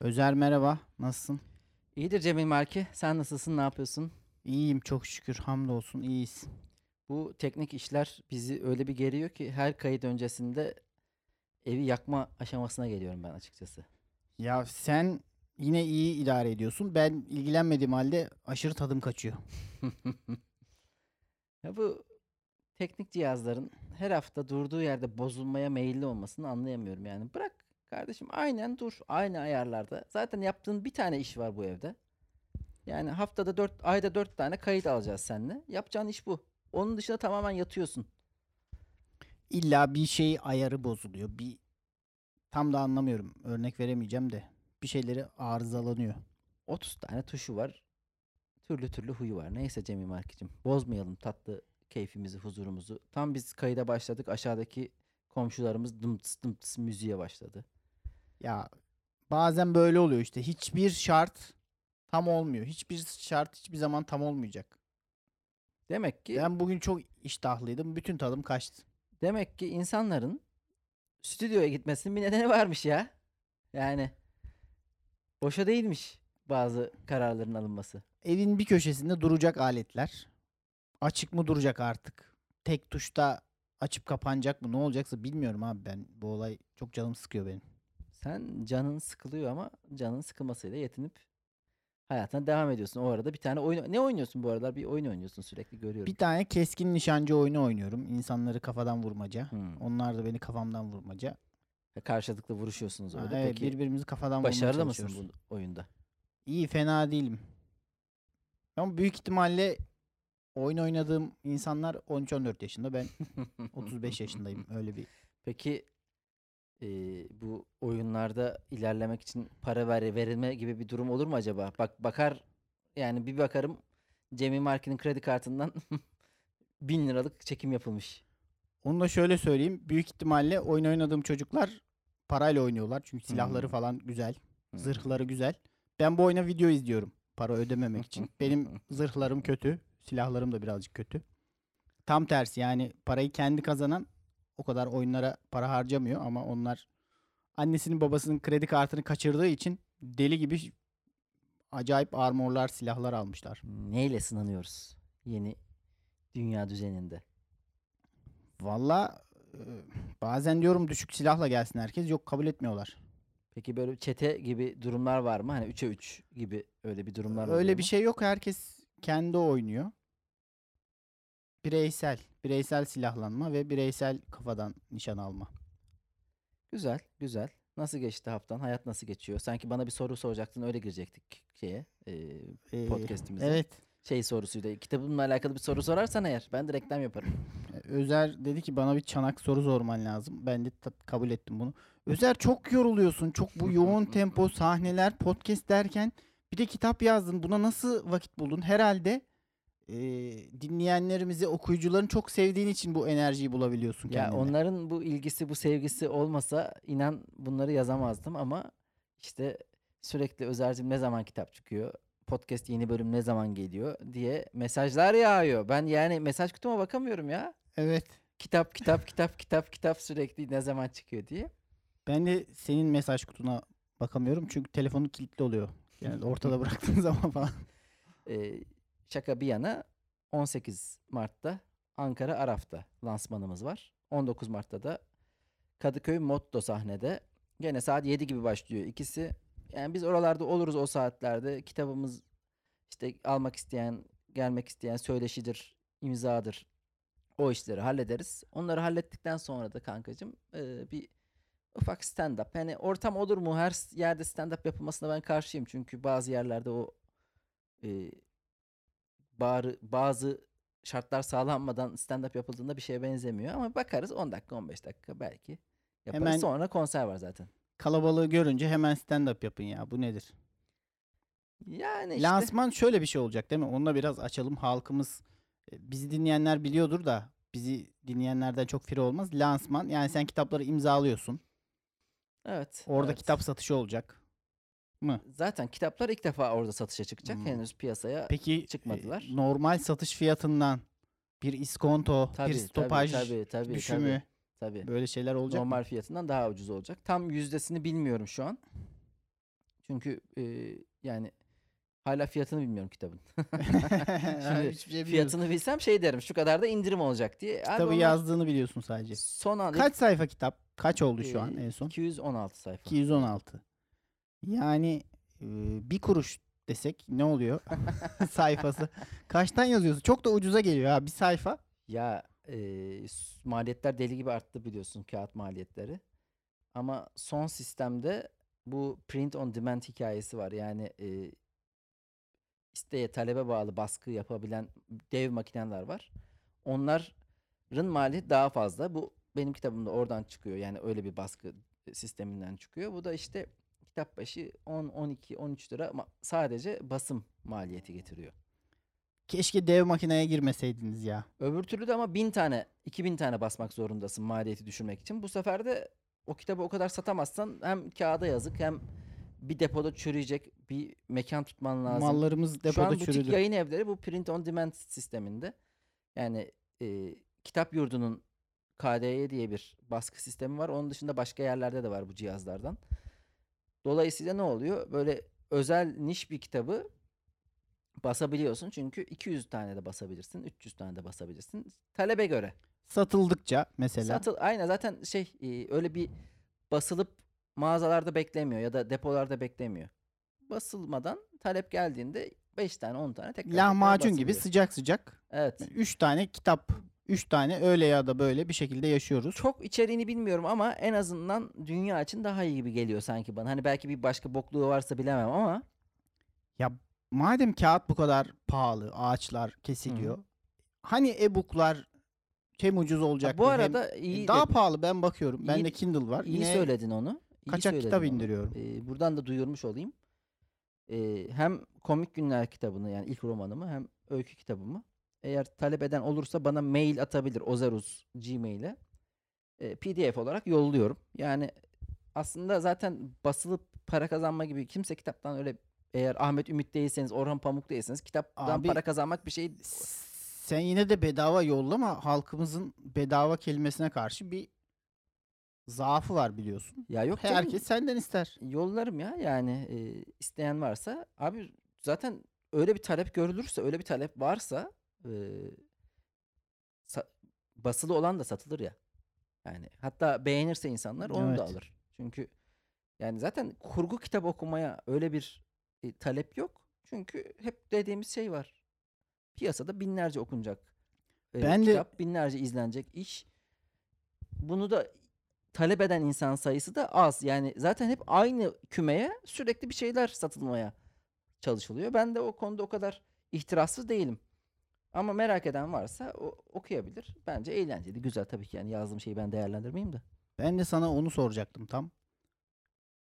Özer merhaba. Nasılsın? İyidir Cemil Marki. Sen nasılsın? Ne yapıyorsun? İyiyim çok şükür. Hamdolsun iyiyiz. Bu teknik işler bizi öyle bir geriyor ki her kayıt öncesinde evi yakma aşamasına geliyorum ben açıkçası. Ya sen yine iyi idare ediyorsun. Ben ilgilenmediğim halde aşırı tadım kaçıyor. Ya bu teknik cihazların her hafta durduğu yerde bozulmaya meyilli olmasını anlayamıyorum yani. Bırak kardeşim aynen dur. Aynı ayarlarda. Zaten yaptığın bir tane iş var bu evde. Yani haftada dört, ayda dört tane kayıt alacağız seninle. Yapacağın iş bu. Onun dışında tamamen yatıyorsun. İlla bir şey ayarı bozuluyor. Bir tam da anlamıyorum. Örnek veremeyeceğim de. Bir şeyleri arızalanıyor. 30 tane tuşu var. Türlü türlü huyu var. Neyse Cemil Marki'cim. Bozmayalım tatlı keyfimizi, huzurumuzu. Tam biz kayıda başladık. Aşağıdaki komşularımız dımtıs dımtıs müziğe başladı. Ya bazen böyle oluyor işte. Hiçbir şart tam olmuyor. Hiçbir şart hiçbir zaman tam olmayacak. Demek ki Ben bugün çok iştahlıydım. Bütün tadım kaçtı. demek ki insanların stüdyoya gitmesinin bir nedeni varmış ya. Yani boşa değilmiş bazı kararların alınması. Evin bir köşesinde duracak aletler. Açık mı duracak artık? Tek tuşta açıp kapanacak mı? Ne olacaksa bilmiyorum abi ben. Bu olay çok canım sıkıyor benim. Sen canın sıkılıyor ama canın sıkılmasıyla yetinip hayatına devam ediyorsun. O arada bir tane oyun ne oynuyorsun bu aralar? Bir oyun oynuyorsun sürekli görüyorum. Bir tane keskin nişancı oyunu oynuyorum. İnsanları kafadan vurmaca. Hmm. Onlar da beni kafamdan vurmaca. Ve Karşılıklı vuruşuyorsunuz Ha, orada. evet, Peki birbirimizi kafadan vurmaya başarılı mısın bu oyunda? İyi fena değilim. Ama büyük ihtimalle oyun oynadığım insanlar 13-14 yaşında. Ben 35 yaşındayım. Öyle bir Peki e, bu oyunlarda ilerlemek için para ver, verilme gibi bir durum olur mu acaba? Bak bakar yani bir bakarım Cemil Marki'nin kredi kartından bin liralık çekim yapılmış. Onu da şöyle söyleyeyim. Büyük ihtimalle oyun oynadığım çocuklar parayla oynuyorlar. Çünkü silahları Hmm. falan güzel. Hmm. Zırhları güzel. Ben bu oyuna video izliyorum. Para ödememek için. Benim zırhlarım kötü. Silahlarım da birazcık kötü. Tam tersi yani parayı kendi kazanan o kadar oyunlara para harcamıyor ama onlar annesinin babasının kredi kartını kaçırdığı için deli gibi acayip armorlar, silahlar almışlar. Neyle sınanıyoruz yeni dünya düzeninde? Valla e, bazen diyorum düşük silahla gelsin herkes. Yok kabul etmiyorlar. Peki böyle çete gibi durumlar var mı? Hani 3'e 3 gibi öyle bir durumlar oluyor Öyle bir şey yok. Herkes kendi oynuyor. Bireysel, bireysel silahlanma ve bireysel kafadan nişan alma. Güzel, güzel. Nasıl geçti haftan? Hayat nasıl geçiyor? Sanki bana bir soru soracaktın öyle girecektik şeye, e, Ee, podcast'imize. Evet. Şey sorusuyla, kitabımla alakalı bir soru sorarsan eğer ben de reklam yaparım. Özer dedi ki bana bir çanak soru sorman lazım. Ben de kabul ettim bunu. Özer çok yoruluyorsun. Çok bu yoğun tempo sahneler, podcast derken bir de kitap yazdın. Buna nasıl vakit buldun? Herhalde e, dinleyenlerimizi, okuyucuların çok sevdiğin için bu enerjiyi bulabiliyorsun Ya kendine. onların bu ilgisi, bu sevgisi olmasa inan bunları yazamazdım ama işte sürekli Özer'cim ne zaman kitap çıkıyor? Podcast yeni bölüm ne zaman geliyor diye mesajlar yağıyor. Ben yani mesaj kutuma bakamıyorum ya. Evet. Kitap, kitap, kitap, kitap, kitap sürekli ne zaman çıkıyor diye. Ben de senin mesaj kutuna bakamıyorum çünkü telefonu kilitli oluyor. Yani ortada bıraktığın zaman falan. Ee, şaka bir yana 18 Mart'ta Ankara Araf'ta lansmanımız var. 19 Mart'ta da Kadıköy Motto sahnede. Gene saat 7 gibi başlıyor ikisi. Yani biz oralarda oluruz o saatlerde. Kitabımız işte almak isteyen, gelmek isteyen söyleşidir, imzadır. O işleri hallederiz. Onları hallettikten sonra da kankacığım e, bir ufak stand-up. Yani ortam olur mu? Her yerde stand-up yapılmasına ben karşıyım. Çünkü bazı yerlerde o e, bağrı, bazı şartlar sağlanmadan stand-up yapıldığında bir şeye benzemiyor. Ama bakarız 10 dakika 15 dakika belki yaparız. Hemen- Sonra konser var zaten. Kalabalığı görünce hemen stand-up yapın ya. Bu nedir? Yani işte Lansman şöyle bir şey olacak değil mi? Onunla biraz açalım. Halkımız e, bizi dinleyenler biliyordur da bizi dinleyenlerden çok firi olmaz. Lansman yani sen kitapları imzalıyorsun. evet. Orada evet. kitap satışı olacak mı? Zaten kitaplar ilk defa orada satışa çıkacak. Hmm. Henüz piyasaya Peki e, çıkmadılar. normal satış fiyatından bir iskonto, tabii, bir tabii, stopaj tabii, tabii, düşümü tabii, tabii. böyle şeyler olacak mı? Normal fiyatından daha ucuz olacak. Tam yüzdesini bilmiyorum şu an. Çünkü e, yani hala fiyatını bilmiyorum kitabın. Hiçbir şey. Fiyatını bilsem şey derim şu kadar da indirim olacak diye. Abi Kitabı onlar yazdığını biliyorsun sadece. son anda Kaç sayfa kitap? Kaç oldu şu an e, en son? 216 sayfa. 216. Yani e, bir kuruş desek ne oluyor sayfası? Kaçtan yazıyorsun? Çok da ucuza geliyor ha bir sayfa. Ya e, maliyetler deli gibi arttı biliyorsun kağıt maliyetleri. Ama son sistemde bu print on demand hikayesi var. Yani e, isteğe talebe bağlı baskı yapabilen dev makineler var. Onların maliyeti daha fazla. Bu benim kitabımda oradan çıkıyor. Yani öyle bir baskı sisteminden çıkıyor. Bu da işte kitap başı 10, 12, 13 lira ama sadece basım maliyeti getiriyor. Keşke dev makineye girmeseydiniz ya. Öbür türlü de ama 1000 tane, 2000 tane basmak zorundasın maliyeti düşürmek için. Bu sefer de o kitabı o kadar satamazsan hem kağıda yazık hem bir depoda çürüyecek bir mekan tutman lazım. Mallarımız Şu an depoda butik çürüdü. yayın evleri bu print on demand sisteminde. Yani e, kitap yurdunun KDE diye bir baskı sistemi var. Onun dışında başka yerlerde de var bu cihazlardan. Dolayısıyla ne oluyor? Böyle özel niş bir kitabı basabiliyorsun. Çünkü 200 tane de basabilirsin, 300 tane de basabilirsin. Talebe göre. Satıldıkça mesela. Satıl aynen zaten şey e, öyle bir basılıp mağazalarda beklemiyor ya da depolarda beklemiyor. Basılmadan talep geldiğinde 5 tane 10 tane tekrar tekrar Lahmacun gibi basılıyor. sıcak sıcak. Evet. 3 tane kitap. 3 tane öyle ya da böyle bir şekilde yaşıyoruz. Çok içeriğini bilmiyorum ama en azından dünya için daha iyi gibi geliyor sanki bana. Hani belki bir başka bokluğu varsa bilemem ama Ya madem kağıt bu kadar pahalı, ağaçlar kesiliyor. Hani e-book'lar hem ucuz olacak bu arada iyi daha de- pahalı ben bakıyorum. Bende Kindle var. iyi Yine söyledin onu. İyi kaçak kitap onu. indiriyorum. Ee, buradan da duyurmuş olayım. Ee, hem komik günler kitabını yani ilk romanımı hem öykü kitabımı eğer talep eden olursa bana mail atabilir Ozerus Gmail'e. Ee, PDF olarak yolluyorum. Yani aslında zaten basılıp para kazanma gibi kimse kitaptan öyle eğer Ahmet Ümit değilseniz, Orhan Pamuk değilseniz kitaptan Abi- para kazanmak bir şey sen yine de bedava yollama. Halkımızın bedava kelimesine karşı bir zaafı var biliyorsun. ya yok canım. Herkes senden ister. Yollarım ya yani e, isteyen varsa abi zaten öyle bir talep görülürse öyle bir talep varsa e, basılı olan da satılır ya yani hatta beğenirse insanlar onu da Evet. alır çünkü yani zaten kurgu kitap okumaya öyle bir e, talep yok çünkü hep dediğimiz şey var piyasada binlerce okunacak e, Ben de- kitap binlerce izlenecek iş bunu da talep eden insan sayısı da az. Yani zaten hep aynı kümeye sürekli bir şeyler satılmaya çalışılıyor. Ben de o konuda o kadar ihtirassız değilim. Ama merak eden varsa o, okuyabilir. Bence eğlenceli, güzel tabii ki. Yani yazdığım şeyi ben değerlendirmeyeyim de. Ben de sana onu soracaktım tam.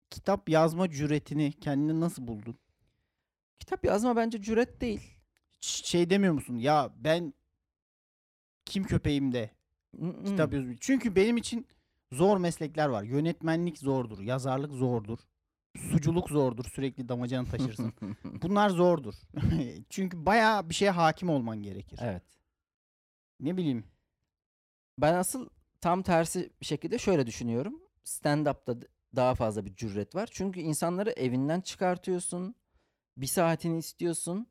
Kitap yazma cüretini kendini nasıl buldun? Kitap yazma bence cüret değil. Ş- Şey demiyor musun? Ya ben kim köpeğim de Mm-mm. kitap yazıyorum. Çünkü benim için zor meslekler var. Yönetmenlik zordur, yazarlık zordur. Suculuk zordur. Sürekli damacana taşırsın. Bunlar zordur. Çünkü bayağı bir şeye hakim olman gerekir. evet. Ne bileyim. Ben asıl tam tersi bir şekilde şöyle düşünüyorum. Stand-up'ta daha fazla bir cüret var. Çünkü insanları evinden çıkartıyorsun. Bir saatini istiyorsun.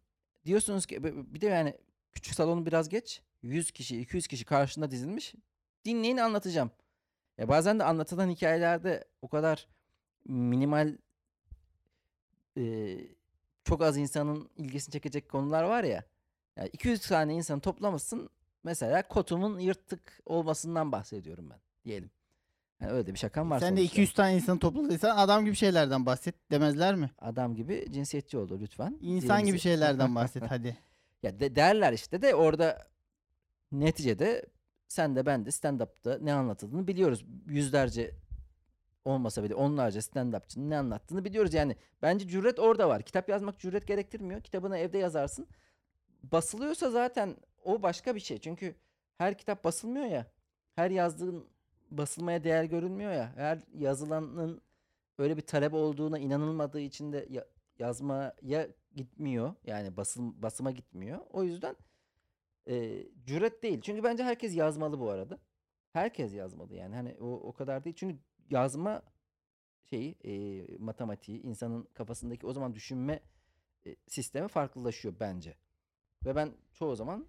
Diyorsunuz ki bir de yani küçük salonu biraz geç. 100 kişi, 200 kişi karşında dizilmiş. Dinleyin anlatacağım. Ya bazen de anlatılan hikayelerde o kadar minimal e, çok az insanın ilgisini çekecek konular var ya. Yani 200 tane insan toplamışsın. Mesela kotumun yırtık olmasından bahsediyorum ben diyelim. Yani öyle de bir şakam var Sen de sonuçta. 200 tane insanı topladıysan adam gibi şeylerden bahset demezler mi? Adam gibi cinsiyetçi oldu lütfen. İnsan gibi Dilimizi- şeylerden bahset hadi. Ya de, derler işte de orada neticede sen de ben de stand-up'ta ne anlatıldığını biliyoruz. Yüzlerce olmasa bile onlarca stand-upçının ne anlattığını biliyoruz. Yani bence cüret orada var. Kitap yazmak cüret gerektirmiyor. Kitabını evde yazarsın. Basılıyorsa zaten o başka bir şey. Çünkü her kitap basılmıyor ya. Her yazdığın basılmaya değer görünmüyor ya. Her yazılanın öyle bir talep olduğuna inanılmadığı için de ya- yazmaya gitmiyor. Yani basım basıma gitmiyor. O yüzden e, cüret değil. Çünkü bence herkes yazmalı bu arada. Herkes yazmalı yani. Hani o o kadar değil. Çünkü yazma şeyi e, matematiği, insanın kafasındaki o zaman düşünme e, sistemi farklılaşıyor bence. Ve ben çoğu zaman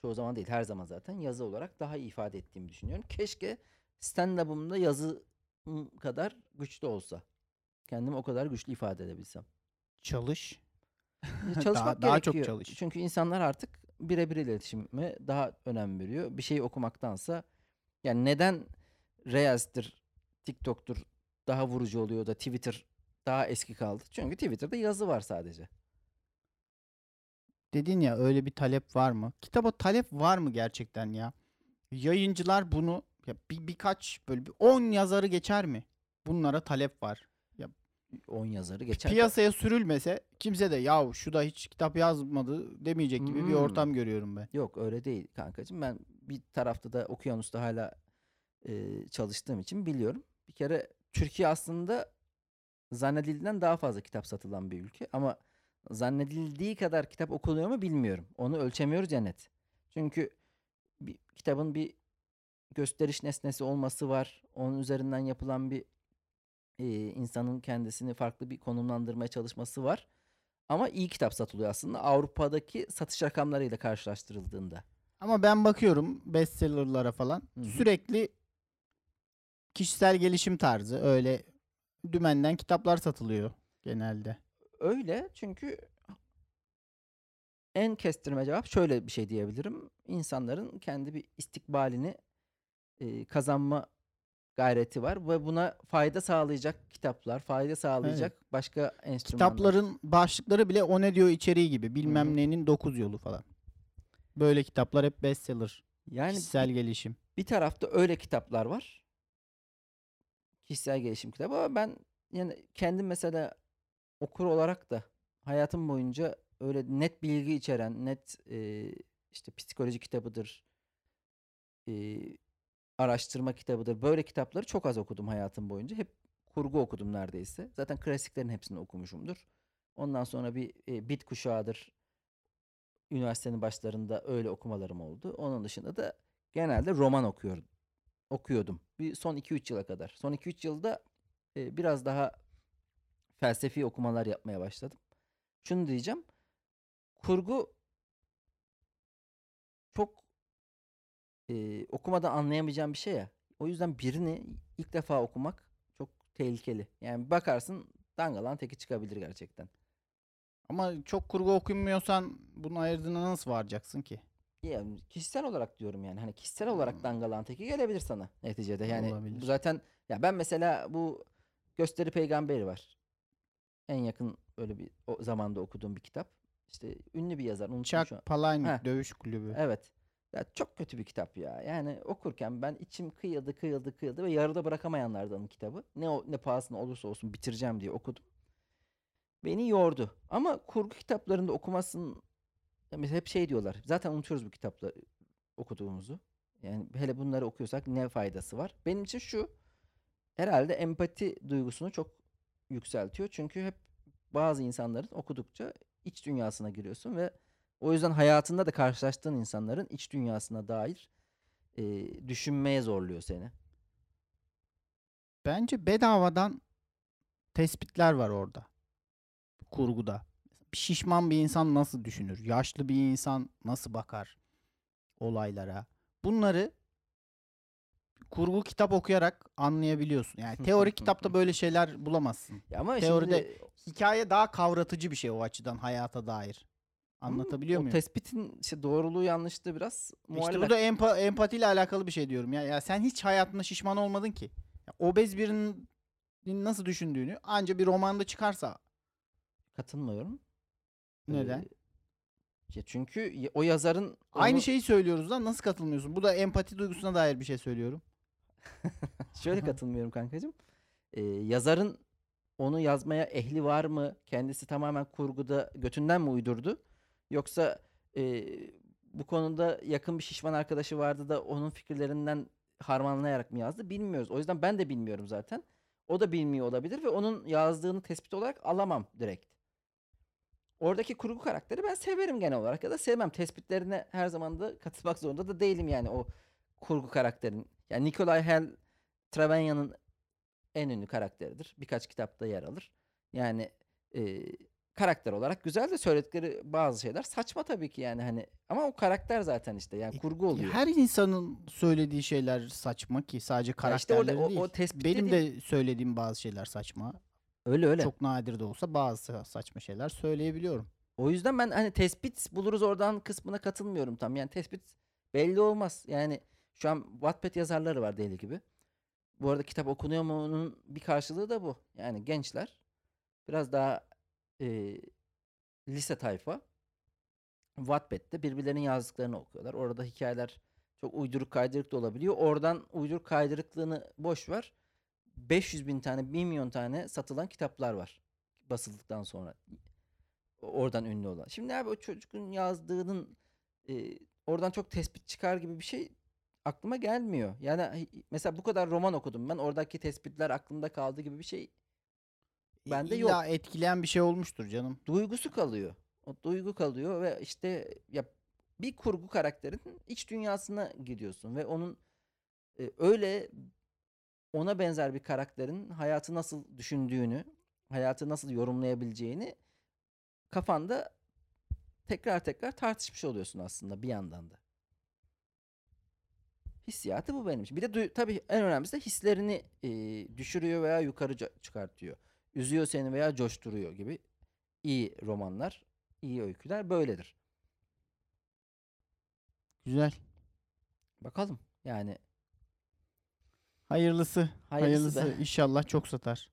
çoğu zaman değil her zaman zaten yazı olarak daha iyi ifade ettiğimi düşünüyorum. Keşke stand-up'ımda yazı kadar güçlü olsa. Kendimi o kadar güçlü ifade edebilsem. Çalış. Çalışmak daha çok gerekiyor. çalış. Çünkü insanlar artık birebir iletişime daha önem veriyor. Bir şeyi okumaktansa yani neden Reels'tir, TikTok'tur daha vurucu oluyor da Twitter daha eski kaldı? Çünkü Twitter'da yazı var sadece. Dedin ya öyle bir talep var mı? Kitaba talep var mı gerçekten ya? Yayıncılar bunu ya bir, birkaç böyle bir 10 yazarı geçer mi? Bunlara talep var. 10 yazarı geçer. Piyasaya sürülmese kimse de yahu şu da hiç kitap yazmadı demeyecek gibi bir Hmm. ortam görüyorum ben. Yok öyle değil kankacığım. Ben bir tarafta da Okyanus'ta hala e, çalıştığım için biliyorum. Bir kere Türkiye aslında zannedildiğinden daha fazla kitap satılan bir ülke. Ama zannedildiği kadar kitap okunuyor mu bilmiyorum. Onu ölçemiyoruz ya net. Çünkü bir kitabın bir gösteriş nesnesi olması var. Onun üzerinden yapılan bir e, insanın kendisini farklı bir konumlandırmaya çalışması var. Ama iyi kitap satılıyor aslında Avrupa'daki satış rakamlarıyla karşılaştırıldığında. Ama ben bakıyorum bestsellerlara falan Hı hı. sürekli kişisel gelişim tarzı öyle dümenden kitaplar satılıyor genelde. Öyle çünkü en kestirme cevap şöyle bir şey diyebilirim. İnsanların kendi bir istikbalini e, kazanma gayreti var ve buna fayda sağlayacak kitaplar, fayda sağlayacak başka enstrümanlar. Kitapların başlıkları bile o ne diyor içeriği gibi. Bilmem hı. nenin 9 yolu falan. Böyle kitaplar hep bestseller. yani Kişisel gelişim. bir tarafta öyle kitaplar var. Kişisel gelişim kitabı ama ben yani kendim mesela okur olarak da hayatım boyunca öyle net bilgi içeren, net e, işte psikoloji kitabıdır, e, araştırma kitabıdır. Böyle kitapları çok az okudum hayatım boyunca. Hep kurgu okudum neredeyse. Zaten klasiklerin hepsini okumuşumdur. Ondan sonra bir e, bit kuşağıdır. Üniversitenin başlarında öyle okumalarım oldu. Onun dışında da genelde roman okuyorum. Okuyordum. Bir son 2-3 yıla kadar. Son 2-3 yılda e, biraz daha felsefi okumalar yapmaya başladım. Şunu diyeceğim. Kurgu çok e, okumadan anlayamayacağım bir şey ya. O yüzden birini ilk defa okumak çok tehlikeli. Yani bakarsın dangalan teki çıkabilir gerçekten. Ama çok kurgu okumuyorsan bunun ayırdığına nasıl varacaksın ki? Ya kişisel olarak diyorum yani. Hani kişisel olarak dangalan teki gelebilir sana neticede. Yani bu Olabilir. zaten ya ben mesela bu Gösteri Peygamberi var. En yakın böyle bir o zamanda okuduğum bir kitap. İşte ünlü bir yazar. unuttum şu an. Chuck Palahniuk. Dövüş Kulübü. Evet. Ya çok kötü bir kitap ya. Yani okurken ben içim kıyıldı, kıyıldı, kıyıldı ve yarıda bırakamayanlardanım kitabı. Ne o, ne pahasına olursa olsun bitireceğim diye okudum. Beni yordu. Ama kurgu kitaplarında okumasın ya mesela hep şey diyorlar. Zaten unutuyoruz bu kitapları okuduğumuzu. Yani hele bunları okuyorsak ne faydası var? Benim için şu herhalde empati duygusunu çok yükseltiyor. Çünkü hep bazı insanların okudukça iç dünyasına giriyorsun ve o yüzden hayatında da karşılaştığın insanların iç dünyasına dair e, düşünmeye zorluyor seni. Bence bedavadan tespitler var orada. Kurguda. Şişman bir insan nasıl düşünür? Yaşlı bir insan nasıl bakar olaylara? Bunları kurgu kitap okuyarak anlayabiliyorsun. Yani teori kitapta böyle şeyler bulamazsın. Ya ama Teoride şimdi Hikaye daha kavratıcı bir şey o açıdan hayata dair. Anlatabiliyor o muyum? tespitin işte doğruluğu yanlışlığı biraz İşte muallak. bu da empa- empatiyle alakalı bir şey diyorum ya. Ya sen hiç hayatında şişman olmadın ki. Ya obez birinin nasıl düşündüğünü anca bir romanda çıkarsa Katılmıyorum. Neden? Ee, ya çünkü o yazarın Aynı onu- şeyi söylüyoruz lan nasıl katılmıyorsun? Bu da empati duygusuna dair bir şey söylüyorum. Şöyle katılmıyorum kankacığım. Ee, yazarın onu yazmaya ehli var mı? Kendisi tamamen kurguda götünden mi uydurdu? Yoksa e, bu konuda yakın bir şişman arkadaşı vardı da onun fikirlerinden harmanlayarak mı yazdı? Bilmiyoruz. O yüzden ben de bilmiyorum zaten. O da bilmiyor olabilir ve onun yazdığını tespit olarak alamam direkt. Oradaki kurgu karakteri ben severim genel olarak ya da sevmem. Tespitlerine her zaman da katılmak zorunda da değilim yani o kurgu karakterin. Yani Nikolay Hell Trevenyan'ın en ünlü karakteridir. Birkaç kitapta yer alır. Yani e, karakter olarak güzel de söyledikleri bazı şeyler saçma tabii ki yani hani ama o karakter zaten işte yani E, kurgu oluyor. Her insanın söylediği şeyler saçma ki sadece Ya işte orada karakterleri o- değil. o tespit Benim dediğim- de söylediğim bazı şeyler saçma. Öyle öyle. Çok nadir de olsa bazı saçma şeyler söyleyebiliyorum. O yüzden ben hani tespit buluruz oradan kısmına katılmıyorum tam. Yani tespit belli olmaz. Yani şu an Wattpad yazarları var deli gibi. Bu arada kitap okunuyor mu onun bir karşılığı da bu. Yani gençler biraz daha e, lise tayfa Wattpad'de birbirlerinin yazdıklarını okuyorlar. Orada hikayeler çok uyduruk kaydırık da olabiliyor. Oradan uyduruk kaydırıklığını boş ver. 500 bin tane, 1 milyon tane satılan kitaplar var basıldıktan sonra. Oradan ünlü olan. Şimdi abi o çocuğun yazdığının e, oradan çok tespit çıkar gibi bir şey aklıma gelmiyor. Yani mesela bu kadar roman okudum ben. Oradaki tespitler aklımda kaldı gibi bir şey Bende yok. İlla etkileyen bir şey olmuştur canım. duygusu kalıyor. O duygu kalıyor ve işte ya bir kurgu karakterin iç dünyasına gidiyorsun ve onun e, öyle ona benzer bir karakterin hayatı nasıl düşündüğünü, hayatı nasıl yorumlayabileceğini kafanda tekrar tekrar tartışmış oluyorsun aslında bir yandan da. Hissiyatı bu benim için. Bir de duy- tabii en önemlisi de hislerini e, düşürüyor veya yukarı çıkartıyor. Üzüyor seni veya coşturuyor gibi iyi romanlar, iyi öyküler böyledir. Güzel. Bakalım yani Hayırlısı. Hayırlısı Hayırlısı. İnşallah çok satar.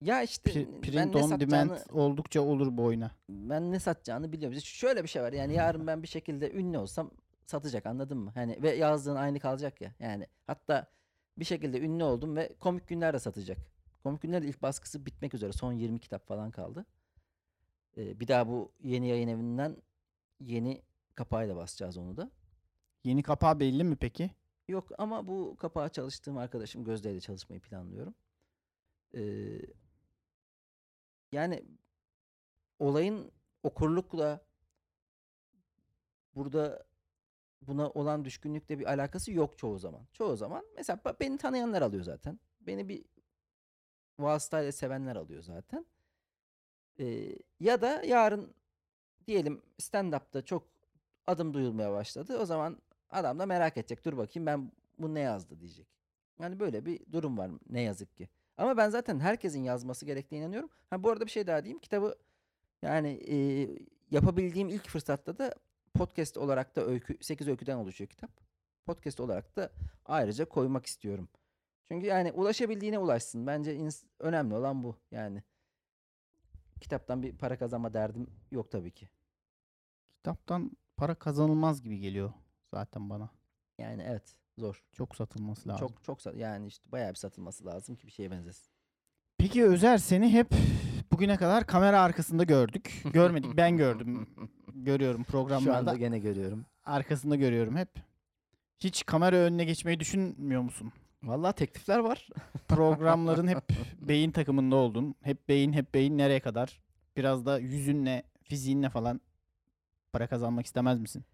ya işte Pri- ben print ne on satacağını demand oldukça olur bu oyuna. ben ne satacağını biliyorum. İşte Şöyle bir şey var. Yani yarın ben bir şekilde ünlü olsam satacak anladın mı? Hani ve yazdığın aynı kalacak ya. Yani hatta bir şekilde ünlü oldum ve komik günler de satacak. Komik günler de ilk baskısı bitmek üzere. Son 20 kitap falan kaldı. Ee, bir daha bu yeni yayın evinden yeni kapağıyla basacağız onu da. Yeni kapağı belli mi peki? Yok ama bu kapağa çalıştığım arkadaşım Gözde ile çalışmayı planlıyorum. Ee, yani olayın okurlukla burada buna olan düşkünlükle bir alakası yok çoğu zaman. Çoğu zaman mesela beni tanıyanlar alıyor zaten. Beni bir vasıtayla sevenler alıyor zaten. Ee, ya da yarın diyelim stand-up'ta çok adım duyulmaya başladı. O zaman adam da merak edecek. Dur bakayım ben bu ne yazdı diyecek. Yani böyle bir durum var ne yazık ki. Ama ben zaten herkesin yazması gerektiğine inanıyorum. Ha bu arada bir şey daha diyeyim. Kitabı yani e, yapabildiğim ilk fırsatta da podcast olarak da öykü 8 öyküden oluşuyor kitap. Podcast olarak da ayrıca koymak istiyorum. Çünkü yani ulaşabildiğine ulaşsın. Bence ins- önemli olan bu. Yani kitaptan bir para kazanma derdim yok tabii ki. Kitaptan para kazanılmaz gibi geliyor zaten bana. Yani evet zor. Çok satılması lazım. Çok çok sat- yani işte bayağı bir satılması lazım ki bir şeye benzesin. Peki Özer seni hep bugüne kadar kamera arkasında gördük. Görmedik ben gördüm. Görüyorum Şu programlarda. anda gene görüyorum. Arkasında görüyorum hep. Hiç kamera önüne geçmeyi düşünmüyor musun? Vallahi teklifler var. Programların hep beyin takımında oldun. Hep beyin hep beyin nereye kadar? Biraz da yüzünle, fiziğinle falan para kazanmak istemez misin?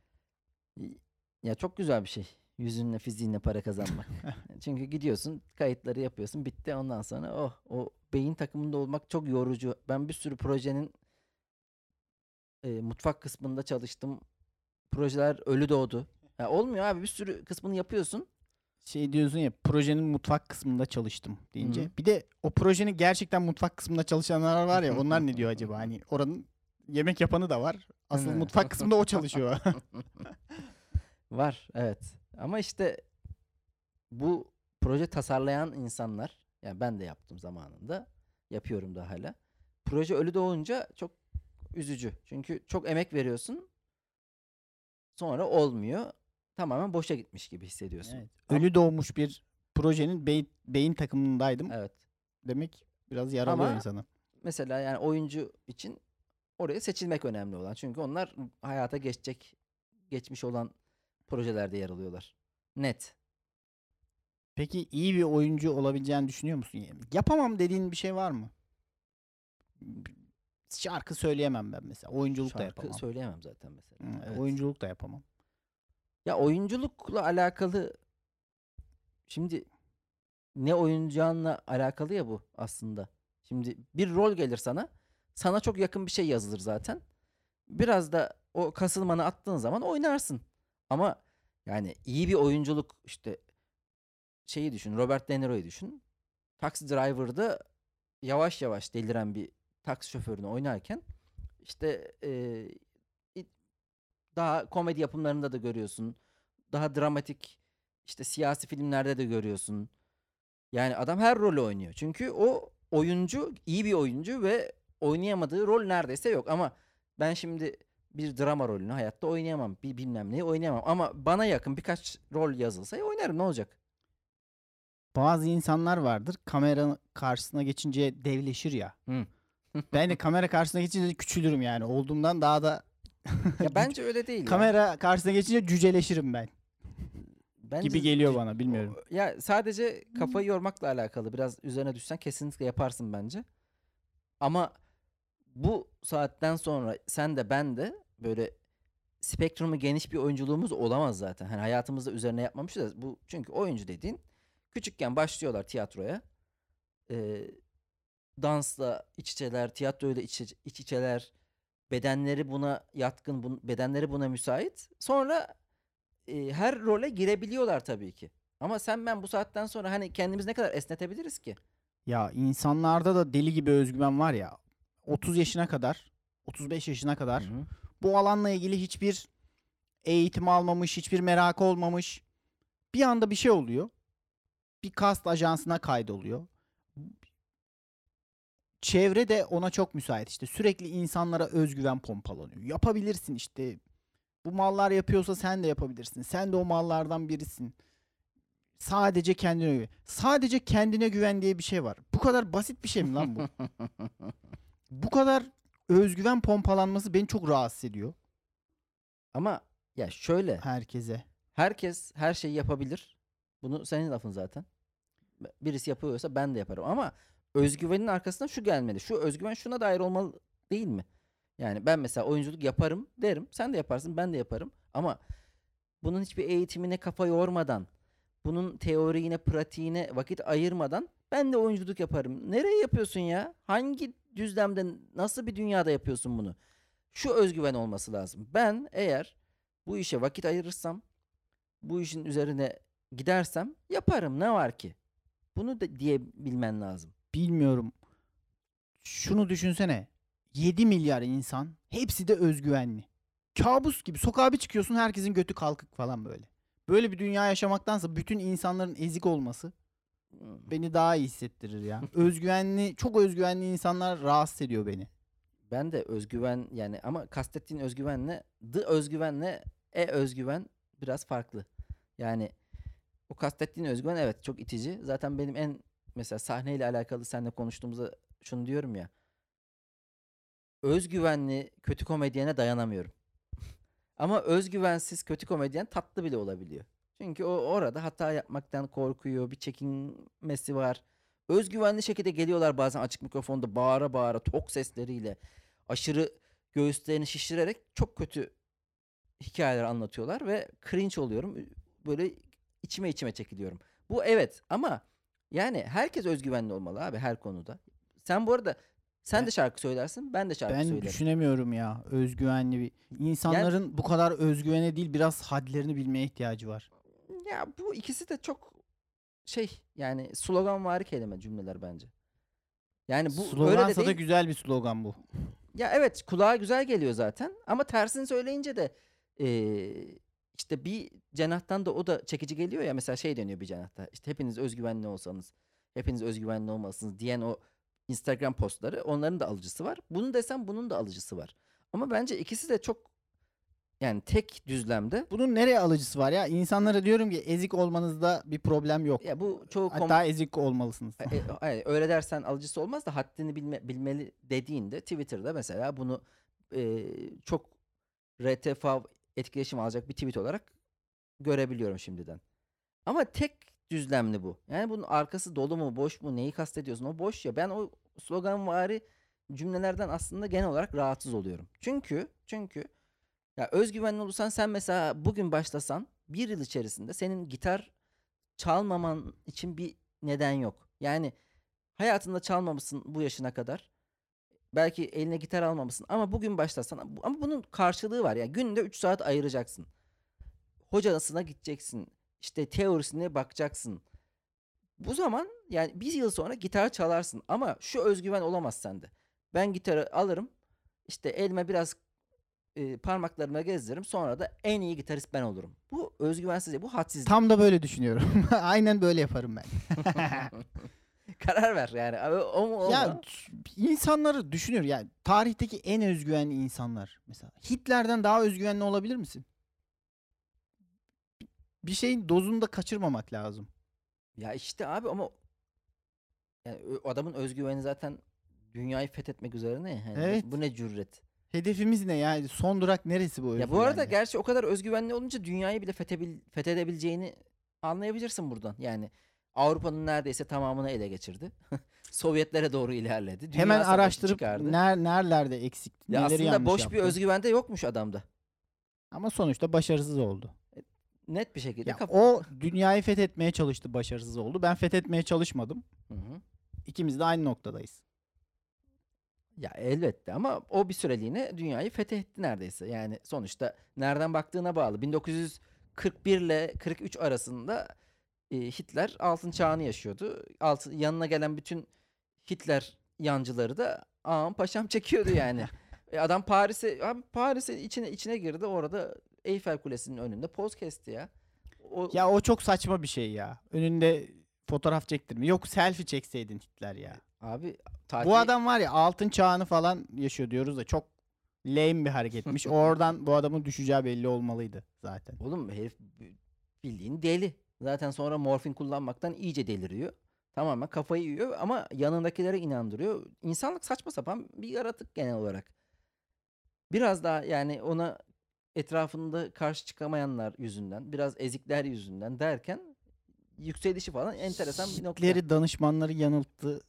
Ya çok güzel bir şey. Yüzünle fiziğinle para kazanmak. Çünkü gidiyorsun kayıtları yapıyorsun bitti ondan sonra oh o beyin takımında olmak çok yorucu. Ben bir sürü projenin e, mutfak kısmında çalıştım. Projeler ölü doğdu. Ya olmuyor abi bir sürü kısmını yapıyorsun. Şey diyorsun ya projenin mutfak kısmında çalıştım deyince. Hı. Bir de o projenin gerçekten mutfak kısmında çalışanlar var ya onlar ne diyor acaba? Hani oranın yemek yapanı da var. Asıl mutfak kısmında o çalışıyor. Var evet. Ama işte bu proje tasarlayan insanlar yani ben de yaptım zamanında yapıyorum da hala. Proje ölü doğunca çok üzücü. Çünkü çok emek veriyorsun. Sonra olmuyor. Tamamen boşa gitmiş gibi hissediyorsun. Evet. Ölü doğmuş bir projenin beyin, beyin takımındaydım. Evet. Demek biraz yaralıyor Ama- insanı. Mesela yani oyuncu için oraya seçilmek önemli olan. Çünkü onlar hayata geçecek, geçmiş olan projelerde yer alıyorlar. Net. Peki iyi bir oyuncu olabileceğini düşünüyor musun? Yapamam dediğin bir şey var mı? Şarkı söyleyemem ben mesela. Oyunculuk da Şarkı yapamam. söyleyemem zaten mesela. Hı, Evet. Oyunculuk da yapamam. Ya oyunculukla alakalı şimdi ne oyuncağınla alakalı ya bu aslında. Şimdi bir rol gelir sana. Sana çok yakın bir şey yazılır zaten. Biraz da o kasılmanı attığın zaman oynarsın. Ama yani iyi bir oyunculuk işte şeyi düşün. Robert De Niro'yu düşün. Taxi Driver'da yavaş yavaş deliren bir taksi şoförünü oynarken işte i- daha komedi yapımlarında da görüyorsun. Daha dramatik işte siyasi filmlerde de görüyorsun. Yani adam her rolü oynuyor. Çünkü o oyuncu iyi bir oyuncu ve oynayamadığı rol neredeyse yok. Ama ben şimdi bir drama rolünü hayatta oynayamam. Bir bilmem neyi oynayamam. Ama bana yakın birkaç rol yazılsa oynarım ne olacak? Bazı insanlar vardır kamera karşısına geçince devleşir ya. Hı. ben de kamera karşısına geçince küçülürüm yani. Olduğumdan daha da Ya bence öyle değil ya. kamera karşısına geçince cüceleşirim ben. Bence gibi geliyor bana, bilmiyorum. Ya sadece kafayı yormakla alakalı. Biraz üzerine düşsen kesinlikle yaparsın bence. Ama bu saatten sonra sen de ben de böyle spektrumu geniş bir oyunculuğumuz olamaz zaten. Hani hayatımızda üzerine yapmamışız. Bu çünkü oyuncu dediğin küçükken başlıyorlar tiyatroya. Ee, dansla iç içeler, tiyatroyla iç, iç- iç içeler. Bedenleri buna yatkın, bun- bedenleri buna müsait. Sonra e, her role girebiliyorlar tabii ki. Ama sen ben bu saatten sonra hani kendimiz ne kadar esnetebiliriz ki? Ya insanlarda da deli gibi özgüven var ya. 30 yaşına kadar, 35 yaşına kadar Hı hı. Bu alanla ilgili hiçbir eğitim almamış, hiçbir merakı olmamış. Bir anda bir şey oluyor. Bir kast ajansına kaydoluyor. Çevre de ona çok müsait işte. Sürekli insanlara özgüven pompalanıyor. Yapabilirsin işte. Bu mallar yapıyorsa sen de yapabilirsin. Sen de o mallardan birisin. Sadece kendine güven. Sadece kendine güven diye bir şey var. Bu kadar basit bir şey mi lan bu? bu kadar özgüven pompalanması beni çok rahatsız ediyor Ama ya şöyle herkese. herkes her şeyi yapabilir. Bunu senin lafın zaten. Birisi yapıyorsa ben de yaparım ama özgüvenin arkasından şu gelmeli. Şu özgüven şuna dair olmalı değil mi? Yani ben mesela oyunculuk yaparım derim. Sen de yaparsın ben de yaparım. Ama bunun hiçbir eğitimine kafa yormadan, bunun teoriğine, pratiğine vakit ayırmadan ben de oyunculuk yaparım. Nereye yapıyorsun ya? Hangi düzlemde, nasıl bir dünyada yapıyorsun bunu? Şu özgüven olması lazım. Ben eğer bu işe vakit ayırırsam, bu işin üzerine gidersem yaparım. Ne var ki? Bunu da diyebilmen lazım. Bilmiyorum. Şunu düşünsene. 7 milyar insan hepsi de özgüvenli. Kabus gibi. Sokağa bir çıkıyorsun herkesin götü kalkık falan böyle. Böyle bir dünya yaşamaktansa bütün insanların ezik olması beni daha iyi hissettirir ya. özgüvenli, çok özgüvenli insanlar rahatsız ediyor beni. Ben de özgüven yani ama kastettiğin özgüvenle the özgüvenle e özgüven biraz farklı. Yani o kastettiğin özgüven evet çok itici. Zaten benim en mesela sahneyle alakalı seninle konuştuğumuzda şunu diyorum ya. Özgüvenli kötü komedyene dayanamıyorum. Ama özgüvensiz kötü komedyen tatlı bile olabiliyor. Çünkü o orada hata yapmaktan korkuyor, bir çekinmesi var. Özgüvenli şekilde geliyorlar bazen açık mikrofonda bağıra bağıra tok sesleriyle aşırı göğüslerini şişirerek çok kötü hikayeler anlatıyorlar ve cringe oluyorum. Böyle içime içime çekiliyorum. Bu evet ama yani herkes özgüvenli olmalı abi her konuda. Sen bu arada sen Ben- de şarkı söylersin, ben de şarkı Ben söylerim. düşünemiyorum ya özgüvenli bir. İnsanların bu kadar özgüvene değil biraz hadlerini bilmeye ihtiyacı var. Ya bu ikisi de çok şey yani sloganvari kelime cümleler bence. Yani bu öyle de Slogansa da güzel bir slogan bu. Ya evet kulağa güzel geliyor zaten ama tersini söyleyince de eee, işte bir cenahtan da o da çekici geliyor ya mesela şey deniyor bir cenahta işte hepiniz özgüvenli olsanız hepiniz özgüvenli olmalısınız diyen o Instagram postları onların da alıcısı var. Bunu desem bunun da alıcısı var. Ama bence ikisi de çok yani tek düzlemde Bunun nereye alıcısı var ya? İnsanlara diyorum ki ezik olmanızda bir problem yok. ya bu çoğu kom- Hatta ezik olmalısınız. E, e, e, öyle dersen alıcısı olmaz da haddini bilme, bilmeli dediğinde Twitter'da mesela bunu e, çok RTF etkileşim alacak bir tweet olarak görebiliyorum şimdiden. Ama tek düzlemli bu. Yani bunun arkası dolu mu boş mu neyi kastediyorsun o boş ya. Ben o sloganvari cümlelerden aslında genel olarak rahatsız oluyorum. Çünkü çünkü ya özgüvenli olursan sen mesela bugün başlasan bir yıl içerisinde senin gitar çalmaman için bir neden yok. Yani hayatında çalmamışsın bu yaşına kadar. Belki eline gitar almamışsın ama bugün başlasan ama bunun karşılığı var. Yani günde 3 saat ayıracaksın. Hocasına gideceksin. İşte teorisine bakacaksın. Bu zaman yani bir yıl sonra gitar çalarsın ama şu özgüven olamaz sende. Ben gitarı alırım. işte elime biraz e, parmaklarıma gezdiririm. Sonra da en iyi gitarist ben olurum. Bu özgüvensizlik, bu hadsizlik. Tam da böyle düşünüyorum. Aynen böyle yaparım ben. Karar ver yani. Abi, O mu o Ya insanları düşünüyor. Yani tarihteki en özgüvenli insanlar mesela. Hitler'den daha özgüvenli olabilir misin? Bir şeyin dozunu da kaçırmamak lazım. Ya işte abi ama yani o adamın özgüveni zaten dünyayı fethetmek üzerine. ya. Yani Evet. Bu ne cüret. Hedefimiz ne yani? Son durak neresi bu Ya bu arada özgüvenle? gerçi o kadar özgüvenli olunca dünyayı bile fethebil, fethedebileceğini anlayabilirsin buradan. Yani Avrupa'nın neredeyse tamamını ele geçirdi. Sovyetlere doğru ilerledi. Dünya Hemen araştırıp çıkardı. ner, nerelerde eksik, Ya neleri aslında boş bir yaptı. özgüven de yokmuş adamda. Ama sonuçta başarısız oldu. Net bir şekilde. Ya kaf- o dünyayı fethetmeye çalıştı, başarısız oldu. Ben fethetmeye çalışmadım. Hı hı. İkimiz de aynı noktadayız. Ya elbette ama o bir süreliğine dünyayı fethetti neredeyse. Yani sonuçta nereden baktığına bağlı. 1941 ile 43 arasında e, Hitler altın çağını yaşıyordu. Altın, yanına gelen bütün Hitler yancıları da ağam paşam çekiyordu yani. E, adam Paris'e Paris'e içine içine girdi. Orada Eyfel Kulesi'nin önünde poz kesti ya. O, Ya o çok saçma bir şey ya. Önünde fotoğraf çektirme. Yok selfie çekseydin Hitler ya. abi tatil Bu adam var ya altın çağını falan yaşıyor diyoruz da çok lame bir hareketmiş. Oradan bu adamın düşeceği belli olmalıydı zaten. Oğlum herif bildiğin deli. Zaten sonra morfin kullanmaktan iyice deliriyor. Tamamen kafayı yiyor ama yanındakilere inandırıyor. İnsanlık saçma sapan bir yaratık genel olarak. Biraz daha yani ona etrafında karşı çıkamayanlar yüzünden, biraz ezikler yüzünden derken yükselişi falan enteresan bir nokta. Danışmanları yanılttı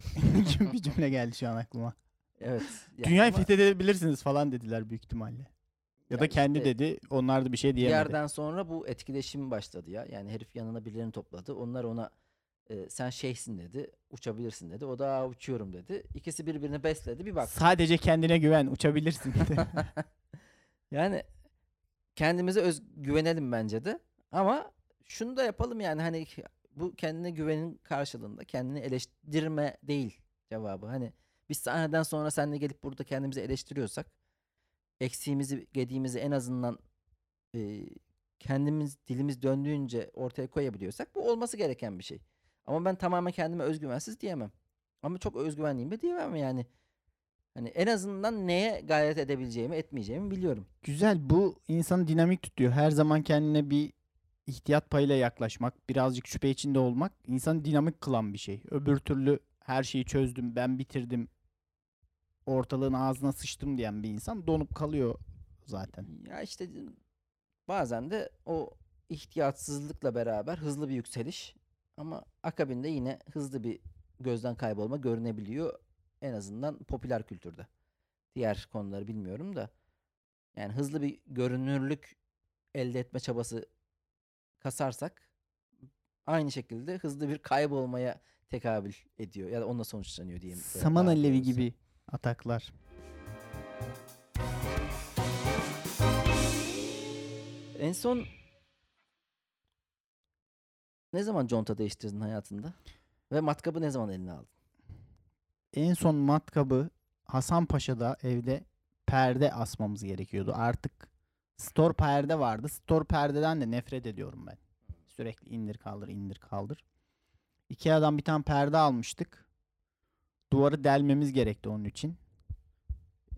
bir cümle geldi şu an aklıma. Evet. yani Dünyayı ama fethedebilirsiniz falan dediler büyük ihtimalle. Ya, ya da kendi işte dedi. Onlar da bir şey bir diyemedi. yerden sonra bu etkileşim başladı ya. Yani herif yanına birilerini topladı. Onlar ona e, sen şeyhsin dedi. Uçabilirsin dedi. O da "Aa, uçuyorum dedi. İkisi birbirini besledi. Bir bak. Sadece kendine güven, uçabilirsin dedi. Yani kendimize öz güvenelim bence de. Ama şunu da yapalım yani hani bu kendine güvenin karşılığında kendini eleştirme değil cevabı. Hani biz sahneden sonra seninle gelip burada kendimizi eleştiriyorsak eksiğimizi, gediğimizi en azından e, kendimiz dilimiz döndüğünce ortaya koyabiliyorsak bu olması gereken bir şey. Ama ben tamamen kendime özgüvensiz diyemem. Ama çok özgüvenliyim de diyemem yani. Hani en azından neye gayret edebileceğimi, etmeyeceğimi biliyorum. Güzel bu insanı dinamik tutuyor. Her zaman kendine bir ihtiyat payıyla yaklaşmak, birazcık şüphe içinde olmak insanı dinamik kılan bir şey. Öbür türlü her şeyi çözdüm, ben bitirdim, ortalığın ağzına sıçtım diyen bir insan donup kalıyor zaten. Ya işte bazen de o ihtiyatsızlıkla beraber hızlı bir yükseliş ama akabinde yine hızlı bir gözden kaybolma görünebiliyor en azından popüler kültürde. Diğer konuları bilmiyorum da yani hızlı bir görünürlük elde etme çabası kasarsak aynı şekilde hızlı bir kaybolmaya tekabül ediyor ya da onunla sonuçlanıyor diyeyim. Saman alevi gibi ataklar. En son ne zaman conta değiştirdin hayatında? Ve matkabı ne zaman eline aldın? En son matkabı Hasanpaşa'da evde perde asmamız gerekiyordu. Artık store perde vardı. Store perdeden de nefret ediyorum ben. Sürekli indir kaldır indir kaldır. Ikea'dan bir tane perde almıştık. Duvarı delmemiz gerekti onun için.